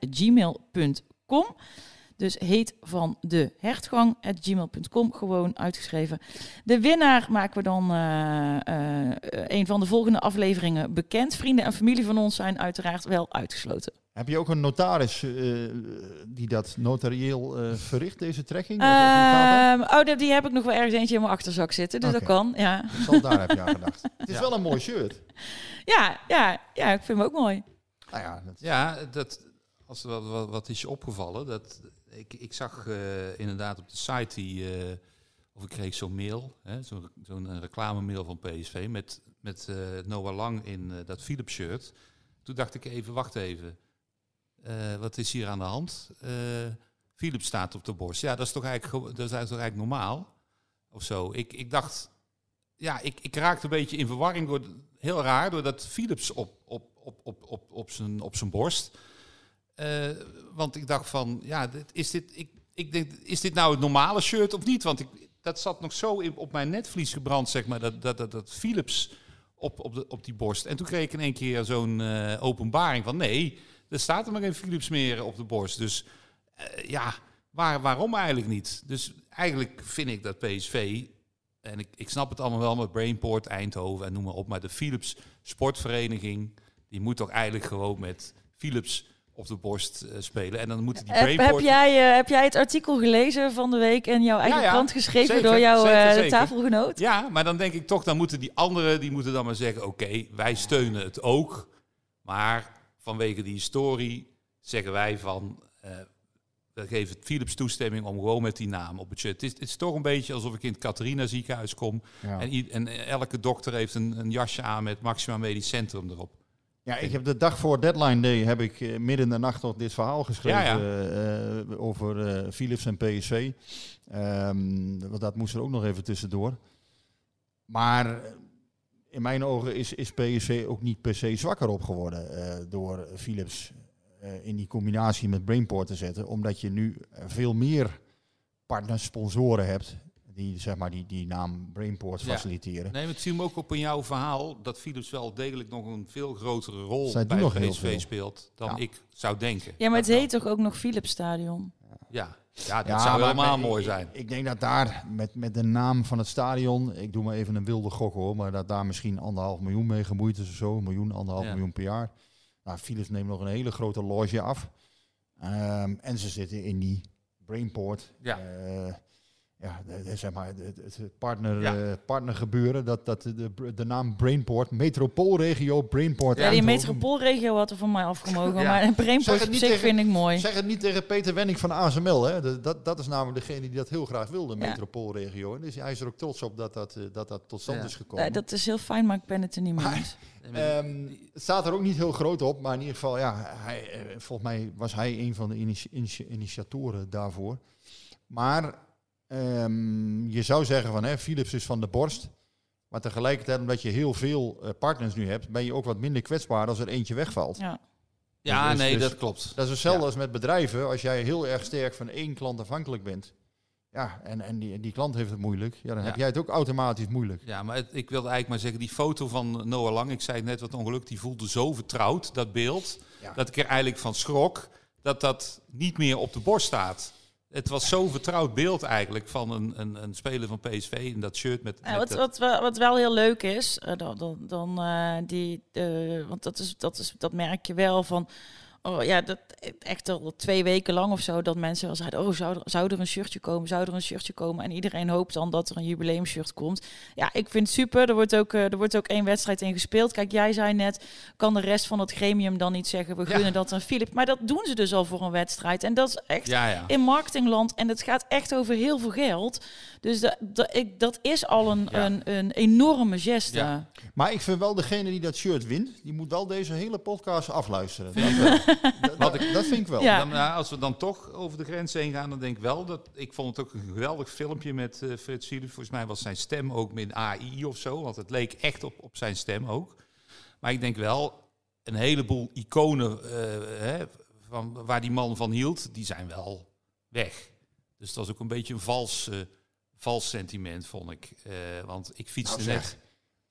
gmail.com. Dus heet de gmail.com, gewoon uitgeschreven. De winnaar maken we dan eh, eh, een van de volgende afleveringen bekend. Vrienden en familie van ons zijn uiteraard wel uitgesloten. Heb je ook een notaris eh, die dat notarieel eh, verricht, deze trekking? Ehm, oh, die- die heb ik nog wel ergens eentje in mijn achterzak zitten, dus dat kan. Ja. Zal daar heb je aan gedacht. Het is wel een mooi shirt. Ja, ja, ja, ik vind hem ook mooi. Nou ja, dat, Ja, dat, als er wat, wat, wat is je opgevallen, dat, ik, ik zag eh, inderdaad op de site die, eh, of ik kreeg zo'n mail, hè, zo'n zo'n eh, reclamemail van PSV met, met eh, Noah Lang in dat Philips shirt. Toen dacht ik even, wacht even, Eh, wat is hier aan de hand? Eh Philips staat op de borst. Ja, dat is toch eigenlijk, dat is toch eigenlijk normaal? Of zo. Ik, ik dacht, ja, ik, ik raakte een beetje in verwarring door, heel raar, doordat Philips op, op, op, op, op, op, zijn, op zijn borst. Eh, want ik dacht van, ja, is, dit, ik, ik denk, is dit nou het normale shirt of niet? Want ik, dat zat nog zo op mijn netvlies gebrand, zeg maar, dat, dat, dat, dat Philips op, op, de, op die borst. En toen kreeg ik in één keer zo'n openbaring van, nee, er staat er maar geen Philips meer op de borst. Dus eh, ja, waar, waarom eigenlijk niet? Dus eigenlijk vind ik dat PSV, en ik, ik snap het allemaal wel met Brainport, Eindhoven en noem maar op, maar de Philips sportvereniging, die moet toch eigenlijk gewoon met Philips op de borst eh, spelen. En dan moeten die Heb, Brainport... heb, jij, eh, heb jij het artikel gelezen van de week en jouw eigen Ja, ja. krant geschreven Zeker, door jouw zeker, eh, zeker. tafelgenoot? Ja, maar dan denk ik toch, dan moeten die anderen, die moeten dan maar zeggen, oké, wij steunen het ook. Maar vanwege die historie zeggen wij van, eh, we geven Philips toestemming om gewoon met die naam op het shirt. Het is, het is toch een beetje alsof ik in het Catharina ziekenhuis kom. Ja. En, en elke dokter heeft een, een jasje aan met Maxima Medisch Centrum erop. Ja, ik heb de dag voor deadline day heb ik eh, midden in de nacht nog dit verhaal geschreven Ja, ja. eh, over Philips en PSV. Ehm, want dat moest er ook nog even tussendoor. Maar in mijn ogen is, is PSV ook niet per se zwakker op geworden eh, door Philips eh, in die combinatie met Brainport te zetten. Omdat je nu eh, veel meer partners, sponsoren hebt die zeg maar die, die naam Brainport Ja. faciliteren. Nee, maar het me ook op in jouw verhaal dat Philips wel degelijk nog een veel grotere rol Zij bij PSV speelt dan Ja. ik zou denken. Ja, maar het heet toch ook nog Philips Stadion? Ja, ja dat Ja, zou maar helemaal mooi zijn. Ik, denk dat daar met, met de naam van het stadion, ik doe maar even een wilde gok hoor, maar dat daar misschien anderhalf miljoen mee gemoeid is of zo, een miljoen, anderhalf Ja. miljoen per jaar. Nou, Philips neemt nog een hele grote loge af. Ehm, en ze zitten in die Brainport. Ja. Eh, ja, de, de- zeg maar, het, partner, Ja. eh, partnergebeuren, dat, dat de, de naam Brainport, metropoolregio Brainport. Ja, die metropoolregio had er van mij afgemogen, Ja. maar brainport op zich tegen- vind ik mooi. Zeg het niet tegen Peter Wenning van ASML. Hè? De- dat, dat is namelijk degene die dat heel graag wilde, Ja. metropoolregio. En Dus hij is er ook trots op dat dat, eh, dat, dat tot stand Ja. is gekomen. Ja, dat is heel fijn, maar ik ben het er niet mee eens. Ehm, het staat er ook niet heel groot op, maar in ieder geval, ja, hij, eh, volgens mij was hij een van de initi- initi- initiatoren daarvoor. Maar ehm, je zou zeggen van, hè, Philips is van de borst. Maar tegelijkertijd, omdat je heel veel eh, partners nu hebt, ben je ook wat minder kwetsbaar als er eentje wegvalt. Ja. Ja, Dus- nee, dus- dat klopt. Dat is hetzelfde Ja. als met bedrijven. Als jij heel erg sterk van één klant afhankelijk bent, ja, en, en die, die klant heeft het moeilijk, ja, dan Ja. heb jij het ook automatisch moeilijk. Ja, maar het- ik wilde eigenlijk maar zeggen, die foto van Noah Lang, ik zei het net wat ongeluk, die voelde zo vertrouwd, dat beeld, Ja. dat ik er eigenlijk van schrok dat dat niet meer op de borst staat. Het was zo'n vertrouwd beeld eigenlijk van een, een, een speler van PSV in dat shirt met... Ja, wat, wat, wel- wat wel heel leuk is, eh, dan, dan, dan eh, die, want dat, is, dat, is, dat merk je wel van. Oh ja, dat echt al twee weken lang of zo dat mensen wel zeiden: Oh, zou er, zou er een shirtje komen? Zou er een shirtje komen? En iedereen hoopt dan dat er een jubileumshirt komt. Ja, ik vind het super. Er wordt ook, eh, er wordt ook één wedstrijd in gespeeld. Kijk, jij zei net: kan de rest van het gremium dan niet zeggen: we Ja. gunnen dat aan Philip? Maar dat doen ze dus al voor een wedstrijd. En dat is echt ja, ja. in marketingland. En het gaat echt over heel veel geld. Dus dat, dat, ik, dat is al een, Ja. een, een enorme geste. Ja. Maar ik vind wel degene die dat shirt wint, die moet wel deze hele podcast afluisteren. Dat, dat, dat, dat vind ik wel. Ja. Dan, nou, als we dan toch over de grens heen gaan, dan denk ik wel dat... Ik vond het ook een geweldig filmpje met eh Frits Philips. Volgens mij was zijn stem ook met AI of zo. Want het leek echt op, op zijn stem ook. Maar ik denk wel, een heleboel iconen eh, hè, van, waar die man van hield... die zijn wel weg. Dus dat was ook een beetje een vals, eh, vals sentiment, vond ik. Eh, want ik fietste Nou, net...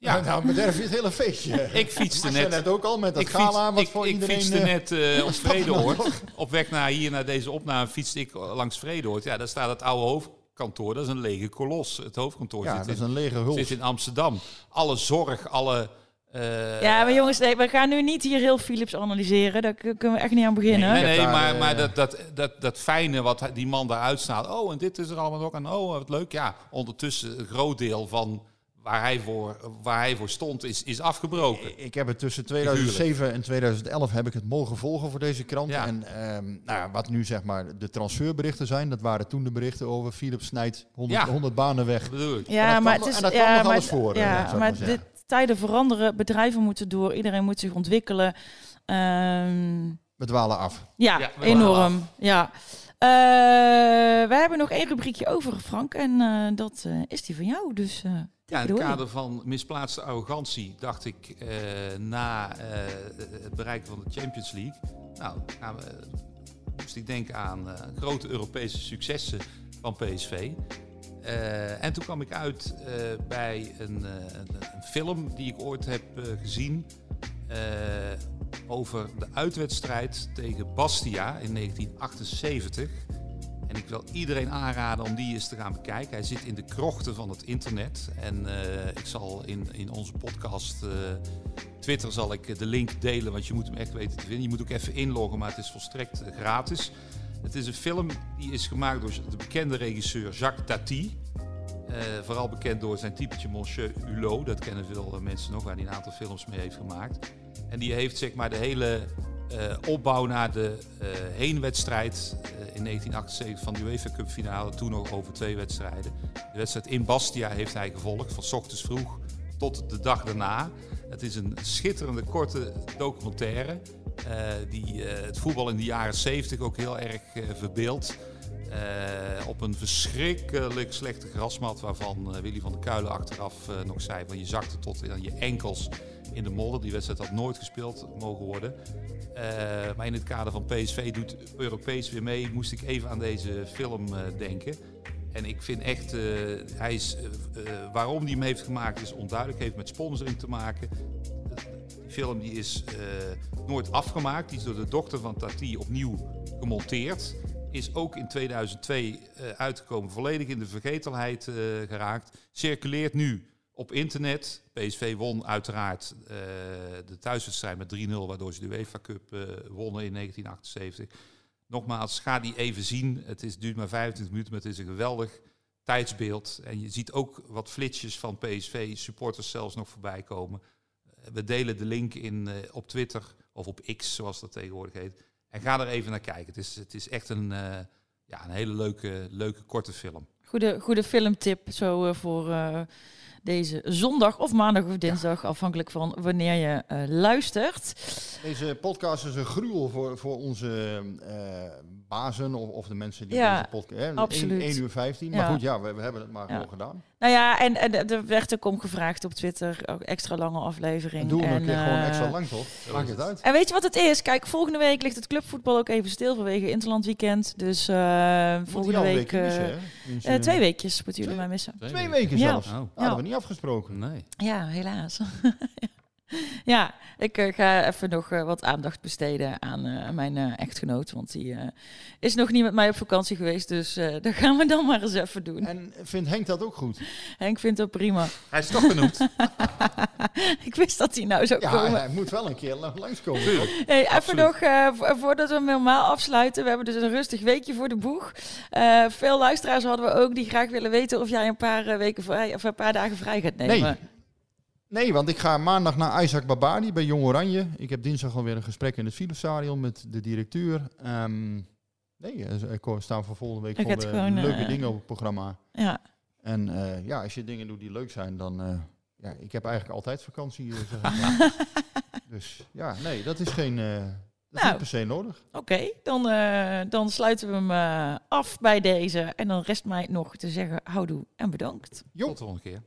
Ja, nou bederf je het hele feestje. Ik fietste net... net ook al met dat ik gala wat ik, voor ik iedereen... fietste eh, net eh, op staat Vredehoort. nog? Op weg naar hier, naar deze opname, fietste ik langs Vredehoort. Ja, daar staat het oude hoofdkantoor. Dat is een lege kolos. Het hoofdkantoor Ja, zit, dat is een lege huls. zit in Amsterdam. Alle zorg, alle... eh, Ja, maar jongens, nee, we gaan nu niet hier heel Philips analyseren. Daar kunnen we echt niet aan beginnen. Nee, nee, maar, maar dat, dat, dat, dat fijne wat die man daar uitstraalt. Oh, en dit is er allemaal ook. En oh, wat leuk. Ja, ondertussen een groot deel van waar hij voor, waar hij voor stond is, is afgebroken. Ik heb het tussen 2007 en 2011 heb ik het mogen volgen voor deze krant. Ja. En ehm, nou, ja, wat nu zeg maar de transferberichten zijn, dat waren toen de berichten over Philips snijdt 100, Ja. 100 banen weg. Bedoel ik. Ja, maar het is en dat kwam ja, nog maar, alles voor, eh, Ja, ik maar dit, tijden veranderen, bedrijven moeten door, iedereen moet zich ontwikkelen. Ehm, We dwalen af. ja, Ja, we waren enorm. Ja. Eh, we hebben nog één rubriekje over, Frank, en eh, dat eh, is die van jou. Dus Ja, in het kader van misplaatste arrogantie dacht ik na het bereiken van de Champions League. Nou, gaan we, moest ik denken aan grote Europese successen van PSV. En toen kwam ik uit bij een, een, film die ik ooit heb gezien. Eh, over de uitwedstrijd tegen Bastia in 1978. En ik wil iedereen aanraden om die eens te gaan bekijken. Hij zit in de krochten van het internet. En eh, ik zal in, in onze podcast eh, Twitter zal ik de link delen, want je moet hem echt weten te vinden. Je moet ook even inloggen, maar het is volstrekt gratis. Het is een film die is gemaakt door de bekende regisseur Jacques Tati. Eh, vooral bekend door zijn typetje Monsieur Hulot. Dat kennen veel eh, mensen nog, waar hij een aantal films mee heeft gemaakt. En die heeft zeg maar de hele eh, opbouw naar de heenwedstrijd in 1978 van de UEFA Cup finale. Toen nog over twee wedstrijden. De wedstrijd in Bastia heeft hij gevolgd, van ochtends vroeg tot de dag daarna. Het is een schitterende korte documentaire. die het voetbal in de jaren 70 ook heel erg verbeeldt. Eh, op een verschrikkelijk slechte grasmat waarvan eh, Willy van der Kuilen achteraf eh, nog zei van je zakte tot aan je enkels in de modder. Die wedstrijd had nooit gespeeld mogen worden. Maar in het kader van PSV doet Europees weer mee, moest ik even aan deze film denken. En ik vind echt, hij is, waarom hij hem heeft gemaakt is onduidelijk. Heeft met sponsoring te maken. Die film die is nooit afgemaakt. Die is door de dochter van Tati opnieuw gemonteerd. Is ook in 2002 eh, uitgekomen, volledig in de vergetelheid eh, geraakt. Circuleert nu op internet. PSV won uiteraard eh, de thuiswedstrijd met 3-0, waardoor ze de UEFA Cup wonnen in 1978. Nogmaals, ga die even zien. Het is, duurt maar 25 minuten, maar het is een geweldig tijdsbeeld. En je ziet ook wat flitsjes van PSV-supporters zelfs nog voorbij komen. We delen de link in, op Twitter of op X, zoals dat tegenwoordig heet. En ga er even naar kijken. Het is, het is echt een, eh, ja, een hele leuke, leuke korte film. Goede, goede filmtip zo eh, voor eh, deze zondag of maandag of dinsdag, afhankelijk van wanneer je eh, luistert. Deze podcast is een gruwel voor, voor onze eh, bazen of, of de mensen die Ja, deze podcast... absoluut. 1, uur 15. Ja. Maar goed, ja, we, we hebben het maar Ja. gewoon gedaan. Nou ja, en, en er werd ook om gevraagd op Twitter, ook extra lange aflevering. En doen we en, een keer gewoon eh, extra lang, toch? Maakt het uit. En weet je wat het is? Kijk, volgende week ligt het clubvoetbal ook even stil vanwege Interland Weekend. Dus eh, volgende week... missen, eh, hè? Twee weekjes moeten jullie mij missen. Twee weken Ja. zelfs. Oh. Hadden we niet afgesproken. Nee. Ja, helaas. ja, ik eh, ga even nog eh, wat aandacht besteden aan eh, mijn echtgenoot. Want die is nog niet met mij op vakantie geweest. Dus dat gaan we dan maar eens even doen. En vindt Henk dat ook goed? Henk vindt dat prima. Hij is toch genoemd. ik wist dat hij nou zou Ja, komen. hij moet wel een keer lang- langskomen. Hey, even Absoluut. nog, eh, vo- voordat we hem helemaal afsluiten. We hebben dus een rustig weekje voor de boeg. Eh, veel luisteraars hadden we ook die graag willen weten of jij een paar weken vrij, of een paar dagen vrij gaat nemen. Nee. Nee, want ik ga maandag naar Isaac Babadi bij Jong Oranje. Ik heb dinsdag alweer een gesprek in het Philipsstadion met de directeur. Ehm, nee, er er staan voor volgende week gewoon, eh, gewoon, leuke eh, dingen op het programma. Ja. En eh, ja, als je dingen doet die leuk zijn, dan... eh, ja, ik heb eigenlijk altijd vakantie. eh, zeg ik maar. dus ja, nee, dat is geen... eh, is Nou. niet per se nodig. Oké, dan, eh, dan sluiten we hem eh, af bij deze. En dan rest mij nog te zeggen houdoe en bedankt. Jo. Tot de volgende keer.